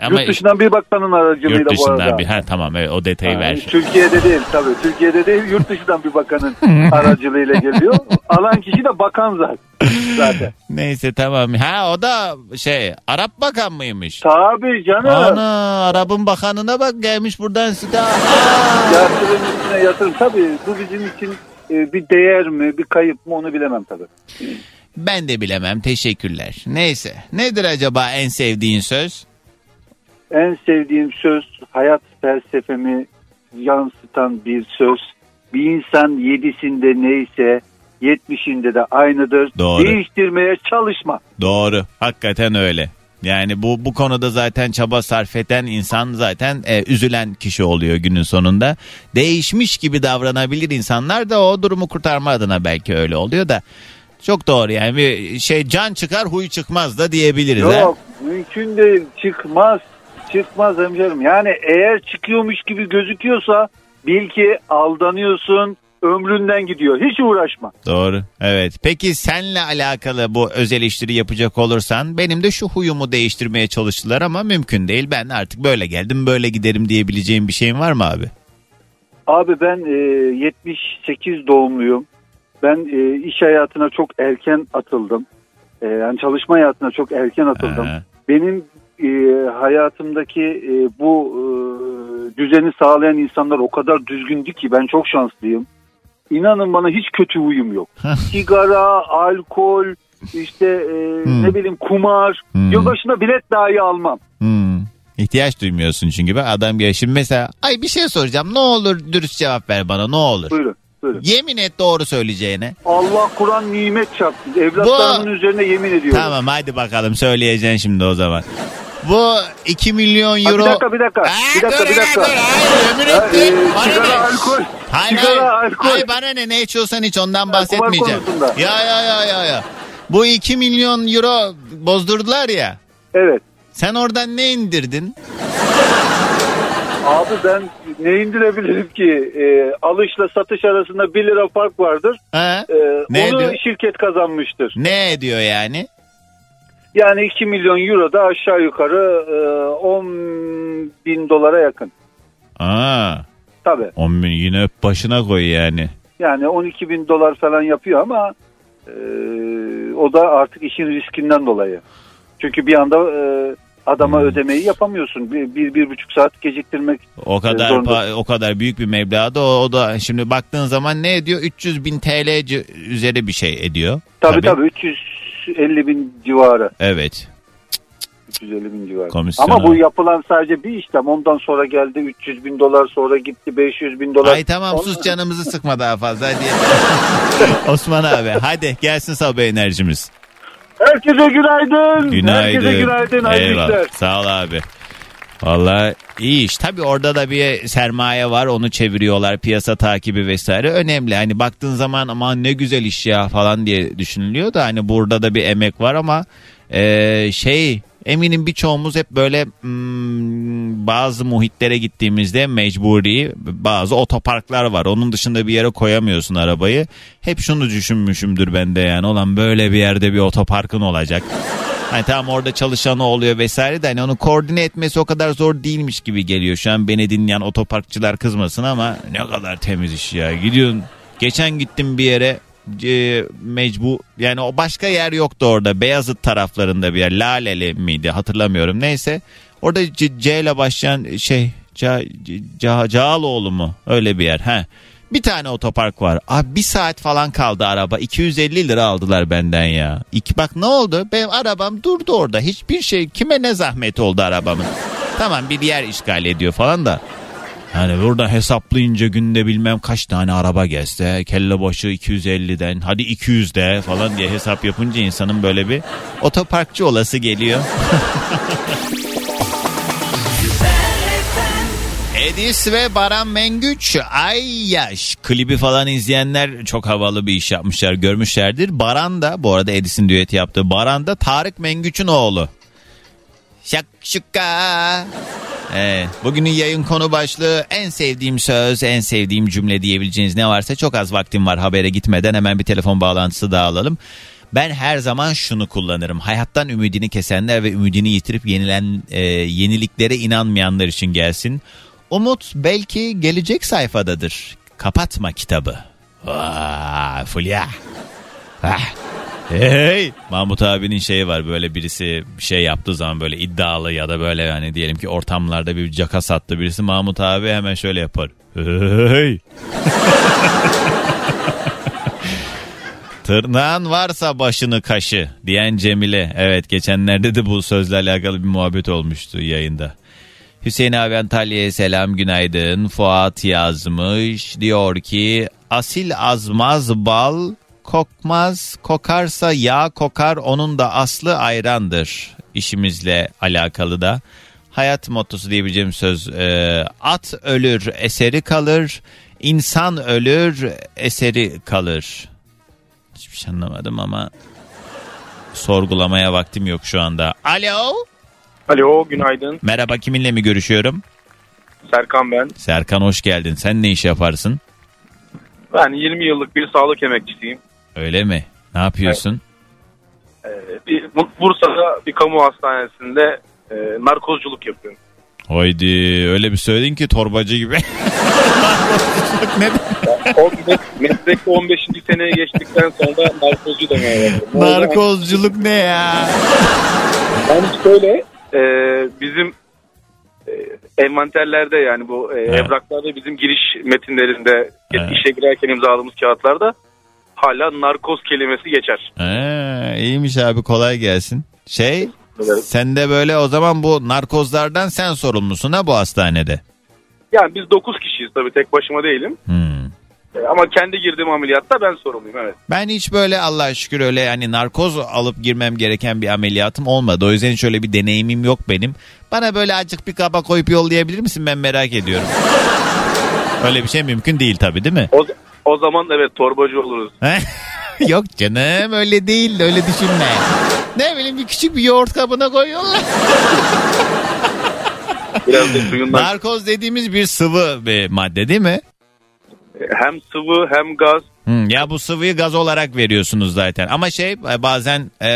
Ama yurt dışından bir bakanın aracılığıyla yurt bu arada. dışından bir ha tamam evet, o detayı Ha, ver. Türkiye'de değil tabii. Türkiye'de değil yurt dışından bir bakanın *laughs* aracılığıyla geliyor. Alan kişi de bakan zaten. Zaten. *laughs* Neyse tamam. Ha o da şey Arap bakan mıymış? Tabii canım. Ana Arap'ın bakanına bak gelmiş buradan site. Yatırım üstüne yatırım. Tabii bu bizim için e, bir değer mi bir kayıp mı onu bilemem tabii. Ben de bilemem teşekkürler. Neyse nedir acaba en sevdiğin söz? En sevdiğim söz hayat felsefemi yansıtan bir söz. Bir insan yedisinde neyse yetmişinde de aynıdır. Doğru. Değiştirmeye çalışma. Doğru hakikaten öyle. Yani bu bu konuda zaten çaba sarf eden insan zaten e, üzülen kişi oluyor günün sonunda. Değişmiş gibi davranabilir insanlar da o durumu kurtarma adına belki öyle oluyor da. Çok doğru yani bir şey can çıkar huy çıkmaz da diyebiliriz. Yok mümkün değil çıkmaz. Çıkmaz hemşerim. Yani eğer çıkıyormuş gibi gözüküyorsa bil ki aldanıyorsun ömründen gidiyor. Hiç uğraşma. Doğru. Evet. Peki senle alakalı bu öz eleştiri yapacak olursan benim de şu huyumu değiştirmeye çalıştılar ama mümkün değil. Ben artık böyle geldim böyle giderim diyebileceğim bir şeyin var mı abi? Abi ben e, 78 doğumluyum. Ben e, iş hayatına çok erken atıldım. E, yani çalışma hayatına çok erken atıldım. Aha. Benim e, hayatımdaki e, bu e, düzeni sağlayan insanlar o kadar düzgündü ki ben çok şanslıyım. İnanın bana hiç kötü huyum yok. *laughs* Sigara, alkol, işte e, Hmm. ne bileyim kumar. Hmm. Yılbaşında bilet dahi almam. Hmm. İhtiyaç duymuyorsun çünkü ben adam gibi. Şimdi mesela ay bir şey soracağım ne olur dürüst cevap ver bana ne olur. Buyurun. buyurun. Yemin et doğru söyleyeceğine. Allah Kur'an nimet çarptı. Evlatlarımın üzerine yemin ediyorum. Tamam hadi bakalım söyleyeceksin şimdi o zaman. Bu 2 milyon Ha, euro... bir dakika bir dakika. Aa, bir dakika dur, bir dakika. dur, Hayır Ha, ettim. e, Bana sigara, alkol. Hayır, sigara, hayır. alkol. Hayır bana ne ne içiyorsan hiç ondan kumar bahsetmeyeceğim. Ya ya ya ya ya. Bu 2 milyon euro bozdurdular ya. Evet. Sen oradan ne indirdin? Abi ben ne indirebilirim ki? E, alışla satış arasında 1 lira fark vardır. Ha? E, Ne onu diyor? şirket kazanmıştır. Ne ediyor yani? Yani 2 milyon euro da aşağı yukarı e, 10 bin dolara yakın. Aa, Tabii. 10 bin yine başına koy yani. Yani 12 bin dolar falan yapıyor ama e, o da artık işin riskinden dolayı. Çünkü bir anda e, adama Hmm. ödemeyi yapamıyorsun. Bir, bir, bir buçuk saat geciktirmek O kadar zorunda. o kadar büyük bir meblağ da o, o da şimdi baktığın zaman ne ediyor? 300 bin TL üzeri bir şey ediyor. Tabii tabii 350 bin civarı. Evet. 350 bin civarı. Komisyon Ama bu yapılan sadece bir işlem. Ondan sonra geldi 300 bin dolar sonra gitti 500 bin dolar. Ay tamam Ondan- sus canımızı sıkma daha fazla hadi. *laughs* Osman abi hadi gelsin sabah enerjimiz. Herkese günaydın. Günaydın. Herkese günaydın. Eyvallah. Sağ ol abi. Valla iyi iş. Tabii orada da bir sermaye var. Onu çeviriyorlar. Piyasa takibi vesaire. Önemli. Hani baktığın zaman aman ne güzel iş ya falan diye düşünülüyor da hani burada da bir emek var ama eee, şey eminim birçoğumuz hep böyle hmm, bazı muhitlere gittiğimizde mecburi bazı otoparklar var. Onun dışında bir yere koyamıyorsun arabayı. Hep şunu düşünmüşümdür ben de yani. Olan böyle bir yerde bir otoparkın olacak. Hani tamam orada çalışanı oluyor vesaire de hani onu koordine etmesi o kadar zor değilmiş gibi geliyor. Şu an beni dinleyen otoparkçılar kızmasın ama ne kadar temiz iş ya. Gidiyorsun Geçen gittim bir yere e, mecbur yani o başka yer yoktu orada Beyazıt taraflarında bir yer Laleli miydi hatırlamıyorum neyse orada C, C ile başlayan şey Ca, Ca, Cağaloğlu mu öyle bir yer he bir tane otopark var. Abi bir saat falan kaldı araba. 250 lira aldılar benden ya. İki, bak ne oldu? Benim arabam durdu orada. Hiçbir şey kime ne zahmet oldu arabamın. tamam bir yer işgal ediyor falan da. Yani burada hesaplayınca günde bilmem kaç tane araba gelse kelle başı 250'den hadi 200'de falan diye hesap yapınca insanın böyle bir otoparkçı olası geliyor. *laughs* Edis ve Baran Mengüç Ay Yaş klibi falan izleyenler çok havalı bir iş yapmışlar görmüşlerdir. Baran da bu arada Edis'in düeti yaptığı Baran da Tarık Mengüç'ün oğlu. Şakşuka. Evet, bugünün yayın konu başlığı en sevdiğim söz, en sevdiğim cümle diyebileceğiniz ne varsa çok az vaktim var habere gitmeden hemen bir telefon bağlantısı daha alalım. Ben her zaman şunu kullanırım. Hayattan ümidini kesenler ve ümidini yitirip yenilen e, yeniliklere inanmayanlar için gelsin. Umut belki gelecek sayfadadır. Kapatma kitabı. Vaa, Fulya. Hey Mahmut abinin şeyi var böyle birisi bir şey yaptığı zaman böyle iddialı ya da böyle yani diyelim ki ortamlarda bir caka sattı birisi Mahmut abi hemen şöyle yapar. Hey. *laughs* Tırnağın varsa başını kaşı diyen Cemile. Evet geçenlerde de bu sözle alakalı bir muhabbet olmuştu yayında. Hüseyin abi Antalya'ya selam günaydın. Fuat yazmış diyor ki asil azmaz bal kokmaz kokarsa yağ kokar onun da aslı ayrandır. İşimizle alakalı da hayat mottosu diyebileceğim söz e, at ölür eseri kalır insan ölür eseri kalır. Hiçbir şey anlamadım ama sorgulamaya vaktim yok şu anda. Alo. Alo günaydın. Merhaba kiminle mi görüşüyorum? Serkan ben. Serkan hoş geldin. Sen ne iş yaparsın? Ben 20 yıllık bir sağlık emekçisiyim. Öyle mi? Ne yapıyorsun? Ee, bir, Bursa'da bir kamu hastanesinde e, narkozculuk yapıyorum. Haydi öyle bir söyledin ki torbacı gibi. ne? Meslekte 15. seneye geçtikten sonra narkozcu demeye başladım. Narkozculuk ne ya? Yani şöyle e, bizim e, envanterlerde yani bu e, evraklarda bizim giriş metinlerinde Evet. işe girerken imzaladığımız kağıtlarda hala narkoz kelimesi geçer. Ha, iyiymiş abi kolay gelsin. Şey sen de böyle o zaman bu narkozlardan sen sorumlusun ha bu hastanede. Yani biz 9 kişiyiz tabii tek başıma değilim. Hmm. Ama kendi girdiğim ameliyatta ben sorumluyum evet. Ben hiç böyle Allah'a şükür öyle yani narkoz alıp girmem gereken bir ameliyatım olmadı. O yüzden hiç öyle bir deneyimim yok benim. Bana böyle azıcık bir kaba koyup yollayabilir misin ben merak ediyorum. *laughs* öyle bir şey mümkün değil tabii değil mi? O, o zaman evet torbacı oluruz. *laughs* Yok canım öyle değil öyle düşünme. Ne bileyim bir küçük bir yoğurt kabına koyuyorlar. Biraz da suyundan Narkoz dediğimiz bir sıvı bir madde değil mi? E, hem sıvı hem gaz. Hmm, ya bu sıvıyı gaz olarak veriyorsunuz zaten. Ama şey bazen e,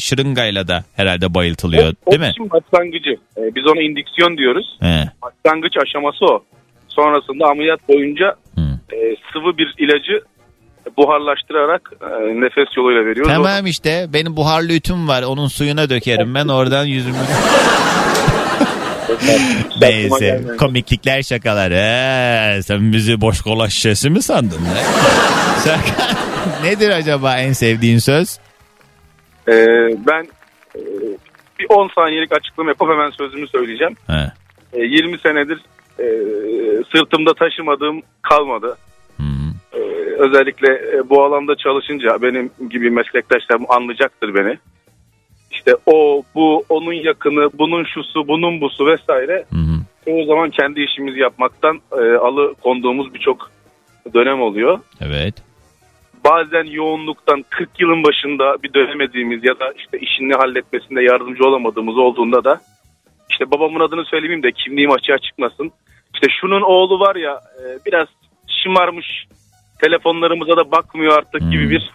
şırıngayla da herhalde bayıltılıyor O değil mi? için başlangıcı. E, biz ona indüksiyon diyoruz. He. Başlangıç aşaması o. Sonrasında ameliyat boyunca e, sıvı bir ilacı buharlaştırarak e, nefes yoluyla veriyoruz. Tamam işte benim buharlı ütüm var onun suyuna dökerim ben oradan yüzümü. *laughs* Neyse komiklikler şakalar. Ee, sen bizi boş kola şişesi mi sandın? Ne? *laughs* Serkan, Nedir acaba en sevdiğin söz? E, ben e, bir 10 saniyelik açıklama yapıp hemen sözümü söyleyeceğim. He. E, 20 senedir e, sırtımda taşımadığım kalmadı. E, özellikle e, bu alanda çalışınca benim gibi meslektaşlarım anlayacaktır beni. İşte o, bu, onun yakını, bunun şusu, bunun busu vesaire. Çoğu zaman kendi işimizi yapmaktan e, alı konduğumuz birçok dönem oluyor. Evet. Bazen yoğunluktan 40 yılın başında bir dönemediğimiz ya da işte işini halletmesinde yardımcı olamadığımız olduğunda da işte babamın adını söylemeyeyim de kimliğim açığa çıkmasın. İşte şunun oğlu var ya e, biraz şımarmış telefonlarımıza da bakmıyor artık gibi bir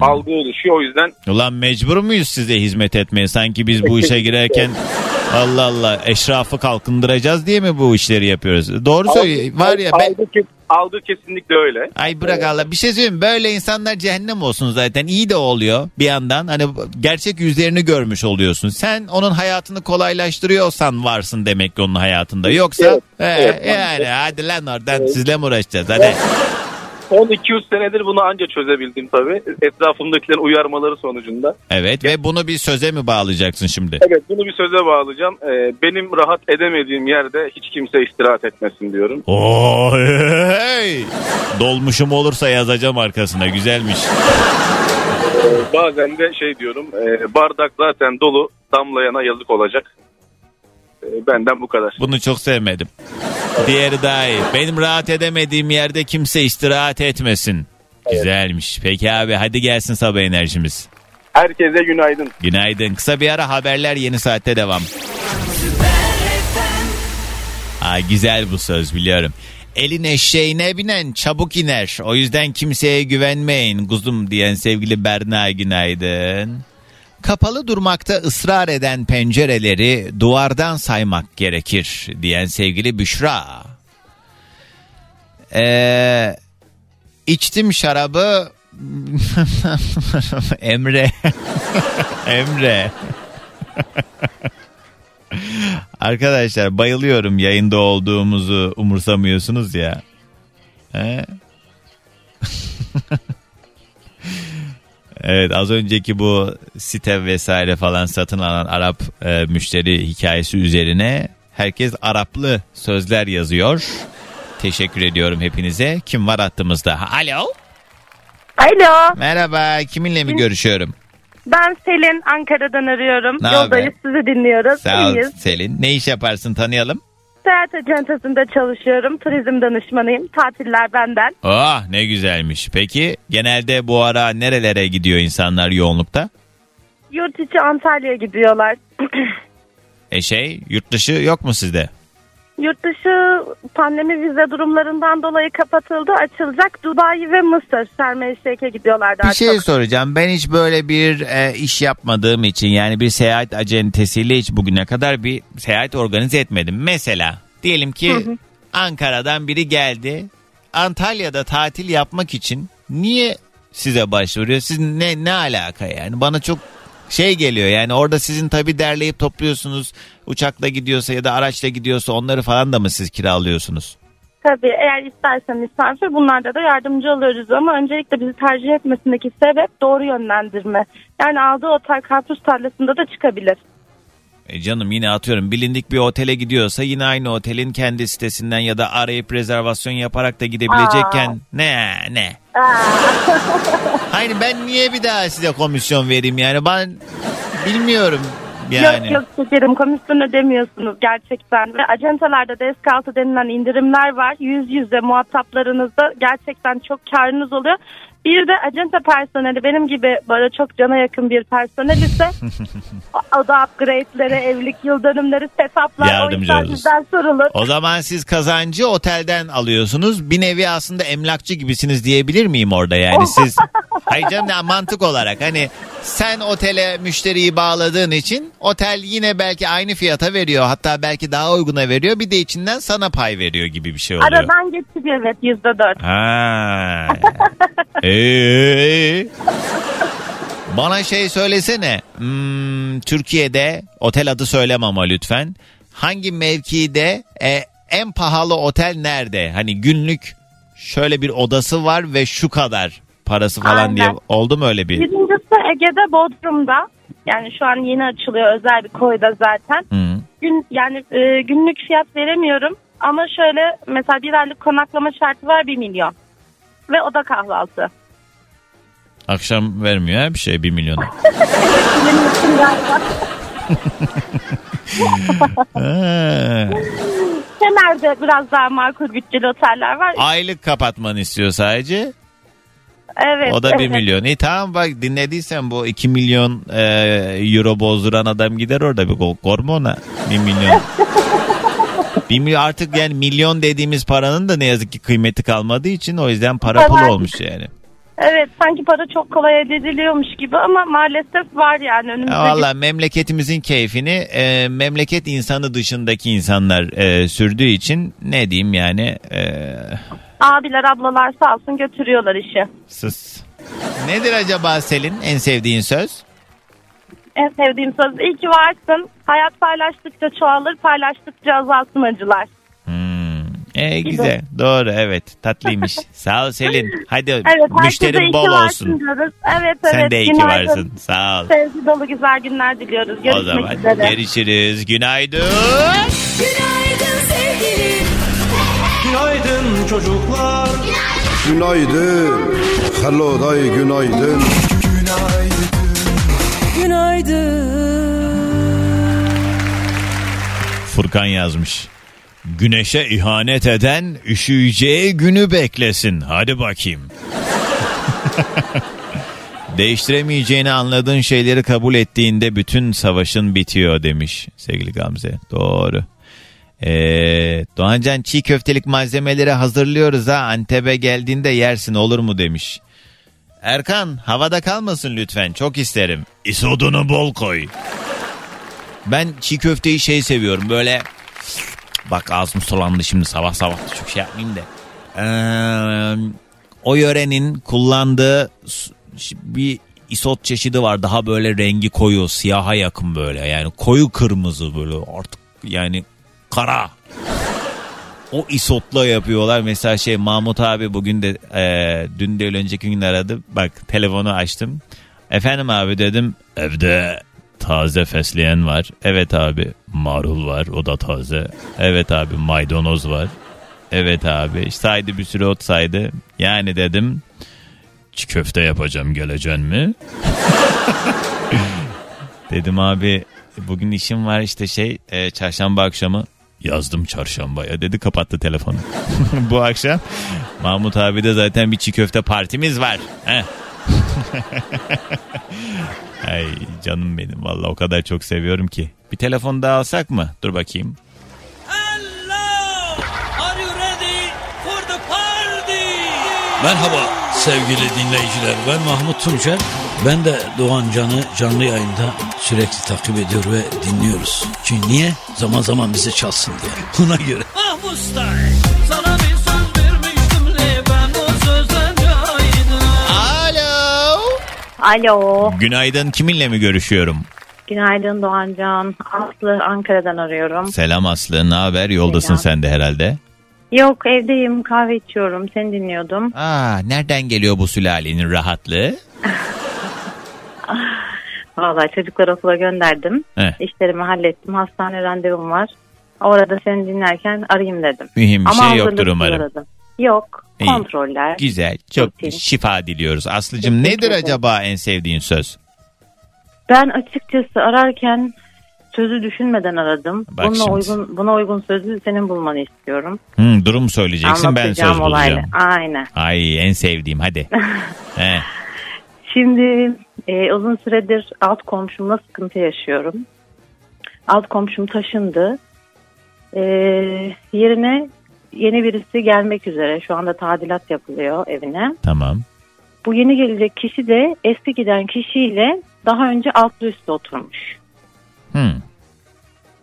algı oluşuyor. O yüzden Ulan mecbur muyuz size hizmet etmeye? Sanki biz bu işe girerken *laughs* Allah Allah eşrafı kalkındıracağız diye mi bu işleri yapıyoruz? Doğru söylüyor. Var ya ben... algı, algı kesinlikle öyle. Ay bırak Allah bir şey söyleyeyim böyle insanlar cehennem olsun zaten iyi de oluyor bir yandan hani gerçek yüzlerini görmüş oluyorsun sen onun hayatını kolaylaştırıyorsan varsın demek ki onun hayatında yoksa Evet, he, evet. yani hadi lan oradan sizle mi uğraşacağız hadi. Son 200 senedir bunu anca çözebildim tabii. Etrafımdakilerin uyarmaları sonucunda. Evet ve bunu bir söze mi bağlayacaksın şimdi? Evet bunu bir söze bağlayacağım. Ee, benim rahat edemediğim yerde hiç kimse istirahat etmesin diyorum. Oo, hey! Dolmuşum olursa yazacağım arkasına güzelmiş. Ee, bazen de şey diyorum e, bardak zaten dolu damlayana yazık olacak. Ee, benden bu kadar. Bunu çok sevmedim. Diğeri daha iyi. Benim rahat edemediğim yerde kimse istirahat etmesin. Güzelmiş. Peki abi hadi gelsin sabah enerjimiz. Herkese günaydın. Günaydın. Kısa bir ara haberler yeni saatte devam. Aa, güzel bu söz biliyorum. Elin eşeğine binen çabuk iner. O yüzden kimseye güvenmeyin kuzum diyen sevgili Berna günaydın. Kapalı durmakta ısrar eden pencereleri duvardan saymak gerekir diyen sevgili Büşra. Ee, içtim şarabı *laughs* Emre *laughs* Emre Arkadaşlar bayılıyorum yayında olduğumuzu umursamıyorsunuz ya. He? *laughs* evet az önceki bu site vesaire falan satın alan Arap e, müşteri hikayesi üzerine herkes Araplı sözler yazıyor. Teşekkür ediyorum hepinize. Kim var hattımızda? Alo. Alo. Merhaba. Kiminle mi görüşüyorum? Ben Selin Ankara'dan arıyorum. Ne Yoldayız sizi dinliyoruz. Sağ ol İyiyiz. Selin. Ne iş yaparsın tanıyalım? Seyahat acentasında çalışıyorum. Turizm danışmanıyım. Tatiller benden. Ah ne güzelmiş. Peki genelde bu ara nerelere gidiyor insanlar yoğunlukta? Yurt içi Antalya'ya gidiyorlar. *clears throat* E şey yurt dışı yok mu sizde? Yurt dışı pandemi vize durumlarından dolayı kapatıldı. Açılacak Dubai ve Mısır. Şarm El Şeyh'e gidiyorlar daha Bir şey çok. soracağım. Ben hiç böyle bir e, iş yapmadığım için yani bir seyahat acentesiyle hiç bugüne kadar bir seyahat organize etmedim. Mesela diyelim ki Ankara'dan biri geldi. Antalya'da tatil yapmak için niye size başvuruyor? Siz ne ne alaka yani? Bana çok şey geliyor yani orada sizin tabii derleyip topluyorsunuz. Uçakla gidiyorsa ya da araçla gidiyorsa onları falan da mı siz kiralıyorsunuz? Tabii eğer istersen misafir bunlarda da yardımcı oluyoruz ama öncelikle bizi tercih etmesindeki sebep doğru yönlendirme. Yani aldığı otel karpuz tarlasında da çıkabilir. E canım yine atıyorum bilindik bir otele gidiyorsa yine aynı otelin kendi sitesinden ya da arayıp rezervasyon yaparak da gidebilecekken ne ne. *laughs* Hayır ben niye bir daha size komisyon vereyim yani ben bilmiyorum yani. Yok yok şekerim komisyon ödemiyorsunuz gerçekten. Ve acentalarda desk altı denilen indirimler var. Yüz yüze muhataplarınızda gerçekten çok karınız oluyor. Bir de acenta personeli benim gibi böyle çok cana yakın bir personel ise *laughs* o da upgrade'lere, evlilik yıl dönümleri, setuplar o Yardımcı yüzden oluruz. bizden sorulur. O zaman siz kazancı otelden alıyorsunuz. Bir nevi aslında emlakçı gibisiniz diyebilir miyim orada yani *laughs* siz? Hayır canım ya mantık olarak hani sen otele müşteriyi bağladığın için otel yine belki aynı fiyata veriyor. Hatta belki daha uyguna veriyor. Bir de içinden sana pay veriyor gibi bir şey oluyor. Aradan geçiriyor evet yüzde dört. Ha. *laughs* Ee, bana şey söylesene. Hmm, Türkiye'de otel adı söyleme ama lütfen. Hangi mevkide e, en pahalı otel nerede? Hani günlük şöyle bir odası var ve şu kadar parası falan Aynen. diye oldu mu öyle bir? Birincisi Ege'de Bodrum'da. Yani şu an yeni açılıyor özel bir koyda zaten. Hı. Gün yani e, günlük fiyat veremiyorum ama şöyle mesela bir aylık konaklama şartı var 1 milyon. Ve o da kahvaltı. Akşam vermiyor ha bir şey 1 milyon. Ha. *laughs* Kemer'de biraz daha makul bütçeli oteller var. Aylık kapatmanı istiyor sadece. Evet. O da 1 evet. milyon. İyi tamam bak dinlediysen bu 2 milyon e, euro bozduran adam gider orada bir ko- korma ona 1 milyon. *laughs* 1 milyon artık yani milyon dediğimiz paranın da ne yazık ki kıymeti kalmadığı için o yüzden para pul olmuş yani. Evet sanki para çok kolay elde ediliyormuş gibi ama maalesef var yani önümüzde. Valla memleketimizin keyfini e, memleket insanı dışındaki insanlar e, sürdüğü için ne diyeyim yani e, Abiler ablalar sağ olsun götürüyorlar işi. sus. Nedir acaba Selin en sevdiğin söz? En sevdiğim söz iyi ki varsın. Hayat paylaştıkça çoğalır paylaştıkça azalsın acılar. E, güzel doğru evet tatlıymış. *laughs* Sağ ol Selin. Hadi Evet müşterin bol olsun. diyoruz. Evet evet. Sen de iyi ki günaydın. varsın. Sağ ol. Sevgi dolu güzel günler diliyoruz. O Görüşmek zaman üzere. görüşürüz. Günaydın. Günaydın sevgilim. Günaydın çocuklar. Günaydın. Hello day günaydın. Furkan yazmış. Güneşe ihanet eden üşüyeceği günü beklesin. Hadi bakayım. *laughs* Değiştiremeyeceğini anladığın şeyleri kabul ettiğinde bütün savaşın bitiyor demiş sevgili Gamze. Doğru. Ee, Doğancan çiğ köftelik malzemeleri hazırlıyoruz ha Antep'e geldiğinde yersin olur mu demiş. Erkan havada kalmasın lütfen çok isterim. İsodunu bol koy. Ben çiğ köfteyi şey seviyorum böyle bak ağzım sulandı şimdi sabah sabah çok şey yapmayayım da. Ee, o yörenin kullandığı bir isot çeşidi var daha böyle rengi koyu siyaha yakın böyle yani koyu kırmızı böyle artık yani kara. O isotla yapıyorlar. Mesela şey Mahmut abi bugün de e, dün de önceki gün aradı. Bak telefonu açtım. Efendim abi dedim evde taze fesleğen var. Evet abi marul var o da taze. Evet abi maydanoz var. Evet abi saydı bir sürü ot saydı. Yani dedim çiğ köfte yapacağım geleceksin mi? *laughs* dedim abi bugün işim var işte şey e, çarşamba akşamı yazdım çarşambaya dedi kapattı telefonu. *laughs* Bu akşam Mahmut abi de zaten bir çiğ köfte partimiz var. Heh. *laughs* Ay canım benim valla o kadar çok seviyorum ki. Bir telefon daha alsak mı? Dur bakayım. Merhaba sevgili dinleyiciler. Ben Mahmut Tuncer. Ben de Doğan Can'ı canlı yayında sürekli takip ediyor ve dinliyoruz. Çünkü niye? Zaman zaman bizi çalsın diye. *laughs* Ona göre. Ah Mustay, Alo. Günaydın kiminle mi görüşüyorum? Günaydın Doğancan. Aslı Ankara'dan arıyorum. Selam Aslı ne haber yoldasın Selam. sen de herhalde. Yok evdeyim kahve içiyorum. Seni dinliyordum. Aa, nereden geliyor bu sülalenin rahatlığı? *laughs* Vallahi çocukları okula gönderdim. Heh. İşlerimi hallettim. Hastane randevum var. Orada seni dinlerken arayayım dedim. Mühim bir Ama şey yoktur umarım. aradım. Yok. İyi. Kontroller. Güzel çok Rutin. şifa diliyoruz. Aslıcığım Teşekkür nedir ederim. acaba en sevdiğin söz? Ben açıkçası ararken sözü düşünmeden aradım. Bak buna şimdi. uygun buna uygun sözü senin bulmanı istiyorum. Hmm, durum söyleyeceksin ben söz olayla. bulacağım. Aynen. Ay en sevdiğim hadi. *laughs* Şimdi e, uzun süredir alt komşumla sıkıntı yaşıyorum. Alt komşum taşındı. E, yerine yeni birisi gelmek üzere. Şu anda tadilat yapılıyor evine. Tamam. Bu yeni gelecek kişi de eski giden kişiyle daha önce altlı üstte oturmuş. Hmm.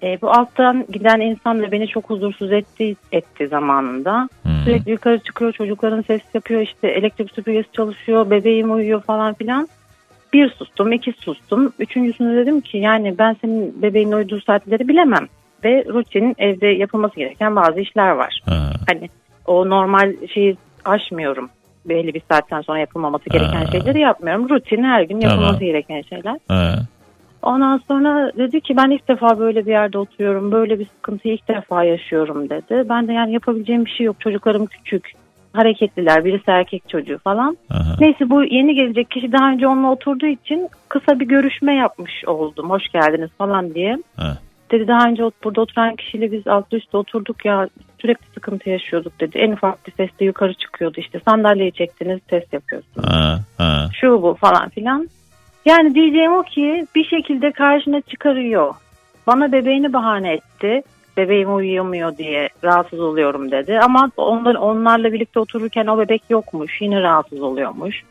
E, bu alttan giden insan da beni çok huzursuz etti, etti zamanında. Sürekli yukarı çıkıyor, çocukların ses yapıyor, işte elektrik süpürgesi çalışıyor, bebeğim uyuyor falan filan. Bir sustum, iki sustum. Üçüncüsünde dedim ki yani ben senin bebeğin uyuduğu saatleri bilemem. Ve rutin evde yapılması gereken bazı işler var. Hani o normal şeyi aşmıyorum. Belli bir saatten sonra yapılmaması gereken Ha. şeyleri yapmıyorum. Rutin her gün Tamam. yapılması gereken şeyler. Ha. Ondan sonra dedi ki ben ilk defa böyle bir yerde oturuyorum. Böyle bir sıkıntıyı ilk defa yaşıyorum dedi. Ben de yani yapabileceğim bir şey yok. Çocuklarım küçük. Hareketliler. Birisi erkek çocuğu falan. Neyse bu yeni gelecek kişi daha önce onunla oturduğu için kısa bir görüşme yapmış oldum. Hoş geldiniz falan diye. Ha. Dedi daha önce burada oturan kişiyle biz alt üstte oturduk ya sürekli sıkıntı yaşıyorduk dedi. En ufak bir sesle yukarı çıkıyordu işte sandalyeyi çektiniz test yapıyorsunuz Ha. Ha. şu bu falan filan. Yani diyeceğim o ki bir şekilde karşına çıkarıyor. Bana bebeğini bahane etti. Bebeğim uyuyamıyor diye rahatsız oluyorum dedi. Ama onlar, onlarla birlikte otururken o bebek yokmuş. Yine rahatsız oluyormuş.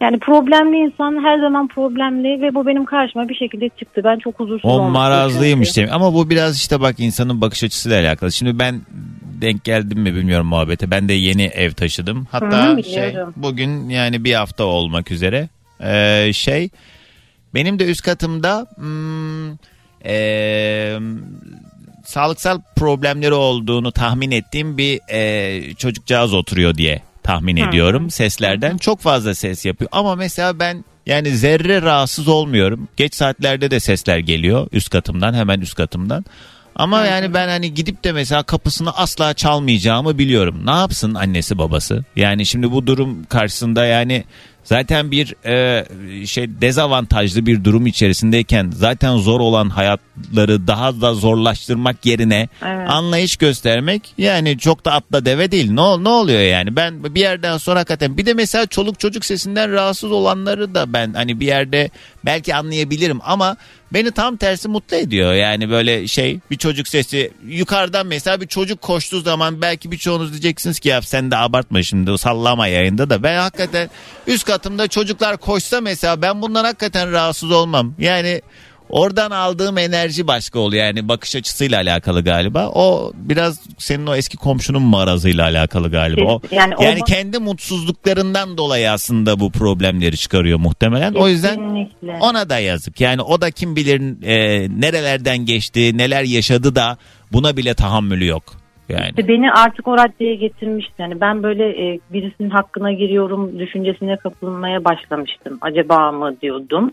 Yani problemli insan her zaman problemli ve bu benim karşıma bir şekilde çıktı. Ben çok huzursuz O marazlıymış demek. Ama bu biraz işte bak insanın bakış açısıyla alakalı. Şimdi ben denk geldim mi bilmiyorum muhabbete. Ben de yeni ev taşıdım. Hatta Hı, şey bugün yani bir hafta olmak üzere Ee, şey benim de üst katımda hmm, ee, sağlıksal problemleri olduğunu tahmin ettiğim bir ee, çocukcağız oturuyor diye tahmin ediyorum seslerden. Çok fazla ses yapıyor ama mesela ben yani zerre rahatsız olmuyorum. Geç saatlerde de sesler geliyor üst katımdan hemen üst katımdan. Ama yani ben hani gidip de mesela kapısını asla çalmayacağımı biliyorum. Ne yapsın annesi babası? Yani şimdi bu durum karşısında yani zaten bir e, şey dezavantajlı bir durum içerisindeyken zaten zor olan hayatları daha da zorlaştırmak yerine Evet. anlayış göstermek yani çok da atla deve değil. Ne, ne oluyor yani? Ben bir yerden sonra hakikaten bir de mesela çoluk çocuk sesinden rahatsız olanları da ben hani bir yerde belki anlayabilirim ama beni tam tersi mutlu ediyor. Yani böyle şey bir çocuk sesi yukarıdan mesela bir çocuk koştuğu zaman belki birçoğunuz diyeceksiniz ki ya sen de abartma şimdi sallama yayında da ben hakikaten üst katımda çocuklar koşsa mesela ben bundan hakikaten rahatsız olmam. Yani Oradan aldığım enerji başka oluyor yani bakış açısıyla alakalı galiba. O biraz senin o eski komşunun marazıyla alakalı galiba. O, Yani yani, kendi mutsuzluklarından dolayı aslında bu problemleri çıkarıyor muhtemelen. O yüzden Kesinlikle. ona da yazık. Yani o da kim bilir e, nerelerden geçti, neler yaşadı da buna bile tahammülü yok. Yani. İşte beni artık o raddeye getirmişti. Yani ben böyle e, birisinin hakkına giriyorum düşüncesine kapılmaya başlamıştım. Acaba mı diyordum.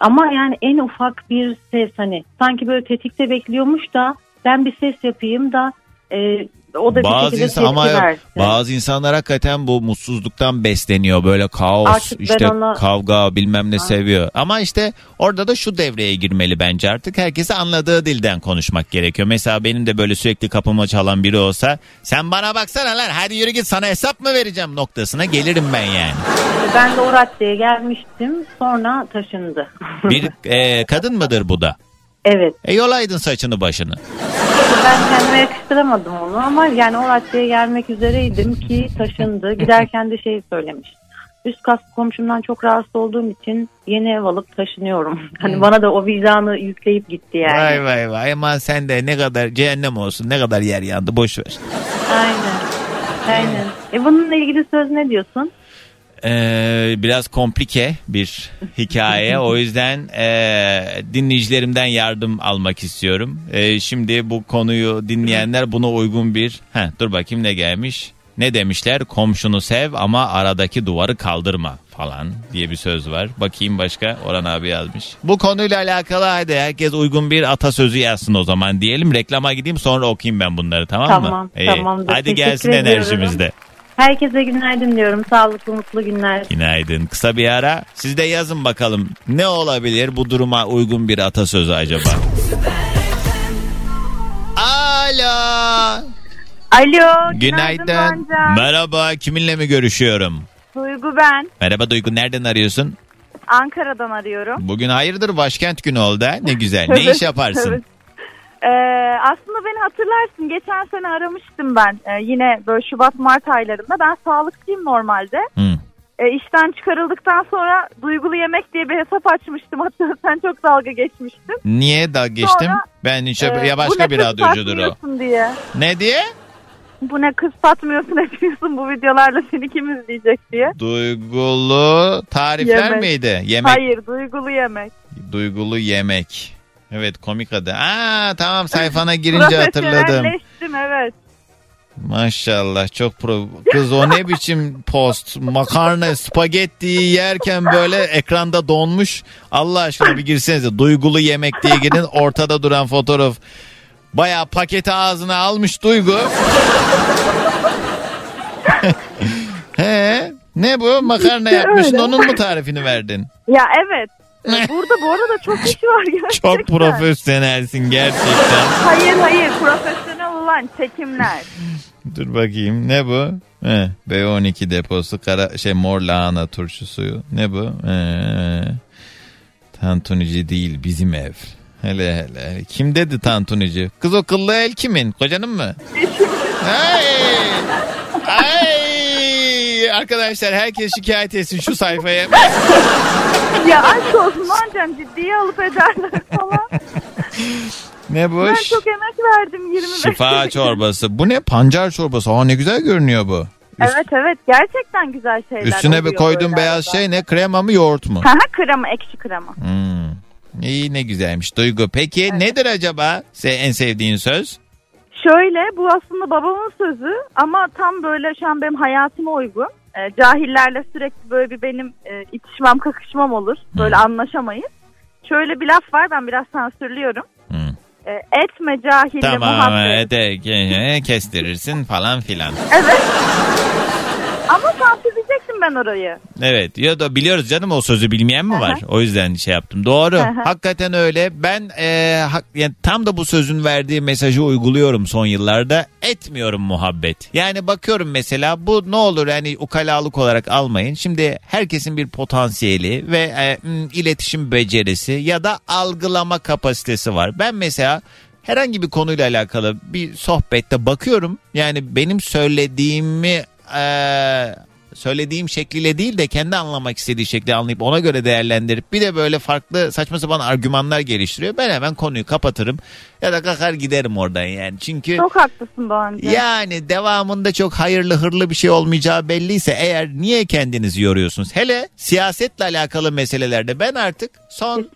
Ama yani en ufak bir ses hani sanki böyle tetikte bekliyormuş da ben bir ses yapayım da e, o da bir bazı şekilde insan ama versin. bazı insanlar hakikaten bu mutsuzluktan besleniyor böyle kaos Artık işte ona- kavga bilmem ne seviyor. Ama işte orada da şu devreye girmeli bence artık. Herkese anladığı dilden konuşmak gerekiyor. Mesela benim de böyle sürekli kapıma çalan biri olsa sen bana baksana lan hadi yürü git sana hesap mı vereceğim? noktasına gelirim ben yani. Ben de o raddeye gelmiştim sonra taşındı. bir e, kadın mıdır bu da evet e yolaydın saçını başını ben kendime yakıştıramadım onu ama yani o raddeye gelmek üzereydim ki taşındı. Giderken de şey söylemiş. Üst kat komşumdan çok rahatsız olduğum için yeni ev alıp taşınıyorum. *laughs* Hani bana da o vicdanı yükleyip gitti yani. vay vay vay aman sen de ne kadar cehennem olsun ne kadar yer yandı boş ver Aynen. Aynen. E bununla ilgili söz ne diyorsun? Ee, biraz komplike bir hikaye. o yüzden e, dinleyicilerimden yardım almak istiyorum. E, şimdi bu konuyu dinleyenler buna uygun bir... Heh, dur bakayım ne gelmiş. Ne demişler? Komşunu sev ama aradaki duvarı kaldırma falan diye bir söz var. Bakayım başka Orhan abi yazmış. Bu konuyla alakalı hadi herkes uygun bir atasözü yazsın o zaman diyelim. Reklama gideyim sonra okuyayım ben bunları tamam, Tamam, mı? İyi. tamamdır. Hadi Teşekkür gelsin ediyorum. enerjimiz de. Herkese günaydın diyorum. Sağlıklı mutlu günler. Günaydın. Kısa bir ara. Siz de yazın bakalım. Ne olabilir bu duruma uygun bir atasözü acaba? Alo. Alo. Günaydın. Doğancan. Merhaba. Kiminle mi görüşüyorum? Duygu ben. Merhaba Duygu. Nereden arıyorsun? Ankara'dan arıyorum. Bugün hayırdır başkent günü oldu ha? Ne güzel. Ne iş yaparsın? Ee, aslında beni hatırlarsın. Geçen sene aramıştım ben. Ee, yine böyle Şubat Mart aylarında. Ben sağlıkçıyım normalde. Hı. Ee, işten çıkarıldıktan sonra duygulu yemek diye bir hesap açmıştım. *laughs* Hatta sen çok dalga geçmiştin. Niye da geçtim? Sonra, ben hiç Ee, ya başka bir radyocudur o. diye. Ne diye? Bu ne kız satmıyorsun etmiyorsun bu videolarla seni kim izleyecek diye. Duygulu tarifler Yemek. miydi? Yemek. Hayır duygulu yemek. Duygulu yemek. Evet komik adı. Aa tamam sayfana *laughs* girince hatırladım. Profesyonelleştim evet. Maşallah çok pro. Kız o ne biçim post? Makarna, spagettiyi yerken böyle ekranda donmuş. Allah aşkına bir girsenize. Duygulu yemek diye girin. Ortada duran fotoğraf. Baya paketi ağzına almış Duygu. *laughs* He, ne bu? Makarna yapmışsın. Onun mu tarifini verdin? Ya evet. Burada bu arada çok kişi var gerçekten. Çok profesyonelsin gerçekten. Hayır hayır profesyonel olan çekimler. Dur bakayım ne bu? He, B12 deposu kara şey mor lahana turşusu. Ne bu? Ee, tantunici değil bizim ev. Hele hele. Kim dedi tantunici? Kız o kıllı el kimin? Kocanın mı? ay! Ay! Arkadaşlar herkes şikayet etsin şu sayfaya. *laughs* ya aşk olsun Doğancan ciddiye alıp ederler falan. ne bu? Ben çok emek verdim 25 Şifa çorbası. Bu ne? Pancar çorbası. Aa ne güzel görünüyor bu. Evet evet gerçekten güzel şeyler Üstüne bir koyduğun beyaz arada. şey ne? Krema mı yoğurt mu? Hı, krema ekşi krema. Hmm. İyi ne güzelmiş Duygu. Peki nedir acaba en sevdiğin söz? Şöyle bu aslında babamın sözü ama tam böyle şu an benim hayatıma uygun. Ee, cahillerle sürekli böyle bir benim e, itişmem kakışmam olur. Böyle anlaşamayız. Şöyle bir laf var ben biraz sansürlüyorum. Ee, etme cahille Tamam muhabbet. evet, e, kestirirsin falan filan. Evet. Ama sansürleyecektim ben orayı. Evet ya da biliyoruz canım o sözü bilmeyen mi var? O yüzden şey yaptım. Doğru. Hakikaten öyle. Ben e, hak- yani tam da bu sözün verdiği mesajı uyguluyorum son yıllarda. Etmiyorum muhabbet. Yani bakıyorum mesela bu ne olur yani ukalalık olarak almayın. Şimdi herkesin bir potansiyeli ve e, iletişim becerisi ya da algılama kapasitesi var. Ben mesela herhangi bir konuyla alakalı bir sohbette bakıyorum. Yani benim söylediğimi eee, söylediğim şekliyle değil de kendi anlamak istediği şekli anlayıp ona göre değerlendirip bir de böyle farklı saçma sapan argümanlar geliştiriyor. Ben hemen konuyu kapatırım ya da kalkar giderim oradan yani. Çünkü Çok haklısın Doğancan. yani devamında çok hayırlı hırlı bir şey olmayacağı belliyse eğer niye kendinizi yoruyorsunuz? Hele siyasetle alakalı meselelerde ben artık son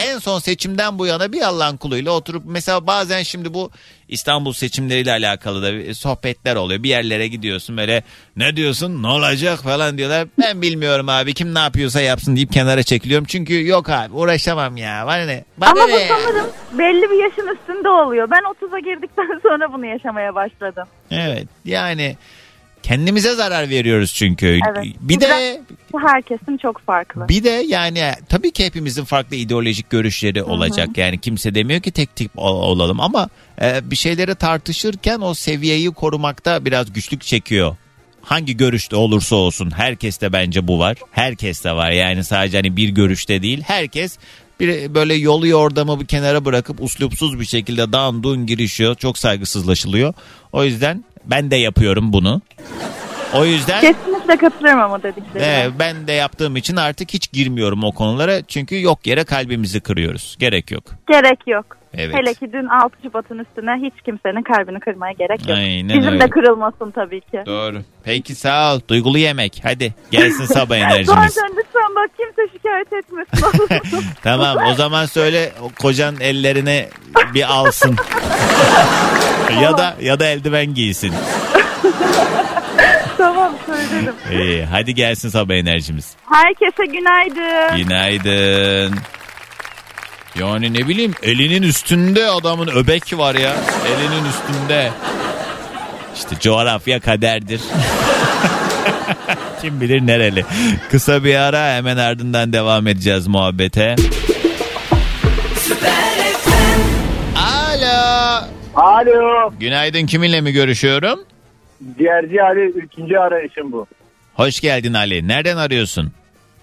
en son seçimden bu yana bir Allah'ın kuluyla oturup mesela bazen şimdi bu İstanbul seçimleriyle alakalı da sohbetler oluyor. Bir yerlere gidiyorsun böyle ne diyorsun ne olacak falan diyorlar. Ben bilmiyorum abi kim ne yapıyorsa yapsın deyip kenara çekiliyorum. Çünkü yok abi uğraşamam ya. Bana ne? Bana Ama ne bu sanırım belli bir yaşın üstünde oluyor. Ben 30'a girdikten *laughs* sonra bunu yaşamaya başladım. Evet yani kendimize zarar veriyoruz çünkü. Evet. Bir de Bu herkesin çok farklı. Bir de yani tabii ki hepimizin farklı ideolojik görüşleri olacak. Yani kimse demiyor ki tek tip ol- olalım ama e, bir şeyleri tartışırken o seviyeyi korumakta biraz güçlük çekiyor. Hangi görüşte olursa olsun herkeste bence bu var. Herkeste var yani sadece hani bir görüşte değil. Herkes bir böyle yolu yordamı bir kenara bırakıp uslupsuz bir şekilde dağın dun girişiyor. Çok saygısızlaşılıyor. O yüzden ben de yapıyorum bunu. O yüzden Kesinlikle katılıyorum ama dediklerine. Evet, ben de yaptığım için artık hiç girmiyorum o konulara. Çünkü yok yere kalbimizi kırıyoruz. Gerek yok. Gerek yok. Evet. Hele ki dün 6 Şubat'ın üstüne hiç kimsenin kalbini kırmaya gerek yok. Aynen Bizim öyle. de kırılmasın tabii ki. Doğru. Peki sağ ol. Duygulu yemek. Hadi gelsin sabah *laughs* enerjimiz. Zaten lütfen bak kimse şikayet etmesin. *laughs* *laughs* tamam o zaman söyle o kocan ellerine bir alsın. ya da ya da eldiven giysin. tamam söylerim. İyi, hadi gelsin sabah enerjimiz. Herkese günaydın. Günaydın. Yani ne bileyim elinin üstünde adamın öbek var ya. Elinin üstünde. İşte coğrafya kaderdir. Kim bilir nereli. Kısa bir ara hemen ardından devam edeceğiz muhabbete. Alo. Alo. Günaydın kiminle mi görüşüyorum? Ciğerci Ali ikinci arayışım bu. Hoş geldin Ali. Nereden arıyorsun?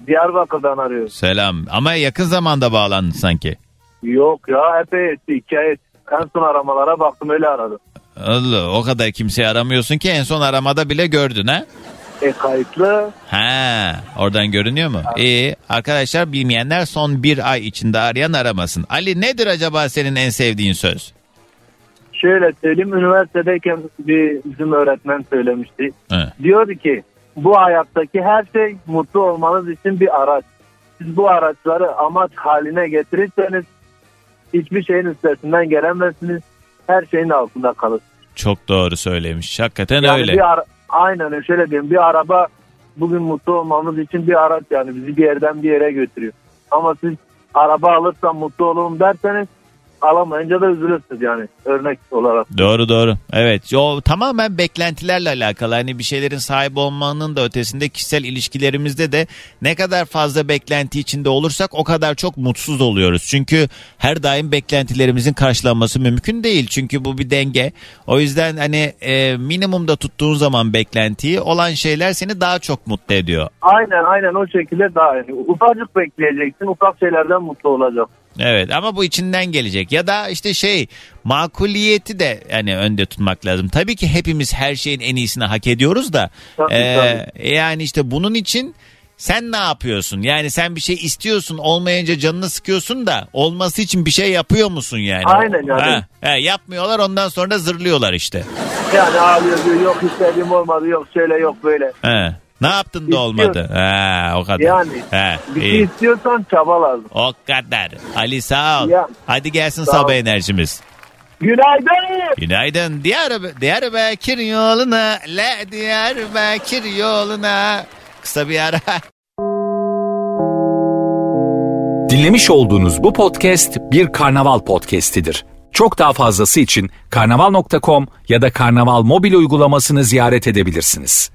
Diyarbakır'dan arıyoruz. Selam. Ama yakın zamanda bağlandın sanki. Yok ya epey etti iki ay etti. En son aramalara baktım öyle aradım. Allah o kadar kimseyi aramıyorsun ki en son aramada bile gördün ha? E kayıtlı. Ha, oradan görünüyor mu? İyi. Arkadaşlar bilmeyenler son bir ay içinde arayan aramasın. Ali nedir acaba senin en sevdiğin söz? Şöyle söyleyeyim üniversitedeyken bir bizim öğretmen söylemişti. He. Diyordu ki bu hayattaki her şey mutlu olmanız için bir araç. Siz bu araçları amaç haline getirirseniz hiçbir şeyin üstesinden gelemezsiniz. Her şeyin altında kalırsınız. Çok doğru söylemiş. Hakikaten Yani öyle. bir ara- aynen öyle şöyle diyeyim bir araba bugün mutlu olmamız için bir araç yani bizi bir yerden bir yere götürüyor. Ama siz araba alırsam mutlu olurum derseniz alamayınca da üzülürsünüz yani örnek olarak. Doğru doğru. Evet. O tamamen beklentilerle alakalı. Hani bir şeylerin sahip olmanın da ötesinde kişisel ilişkilerimizde de ne kadar fazla beklenti içinde olursak o kadar çok mutsuz oluyoruz. Çünkü her daim beklentilerimizin karşılanması mümkün değil. Çünkü bu bir denge. O yüzden hani e, minimumda tuttuğun zaman beklentiyi olan şeyler seni daha çok mutlu ediyor. Aynen aynen o şekilde daha yani ufacık bekleyeceksin ufak şeylerden mutlu olacak. Evet ama bu içinden gelecek ya da işte şey makuliyeti de hani önde tutmak lazım. Tabii ki hepimiz her şeyin en iyisini hak ediyoruz da Tabii, e, yani işte bunun için sen ne yapıyorsun? Yani sen bir şey istiyorsun olmayınca canını sıkıyorsun da olması için bir şey yapıyor musun yani? Aynen yani. Ha, ha, yapmıyorlar ondan sonra da zırlıyorlar işte. Yani ağlıyor diyor yok istediğim olmadı yok şöyle yok böyle. Ha. Ne yaptın da olmadı? Ha, o kadar. Yani Ha, bir iyi. şey istiyorsan çaba lazım. O kadar. Ali sağ ol. Ya. Hadi gelsin Sağ sabah ol. enerjimiz. Günaydın. Günaydın. Diyar, Diyarbakır yoluna, le Diyarbakır yoluna. Kısa bir ara. Dinlemiş olduğunuz bu podcast bir karnaval podcastidir. Çok daha fazlası için karnaval.com ya da karnaval mobil uygulamasını ziyaret edebilirsiniz.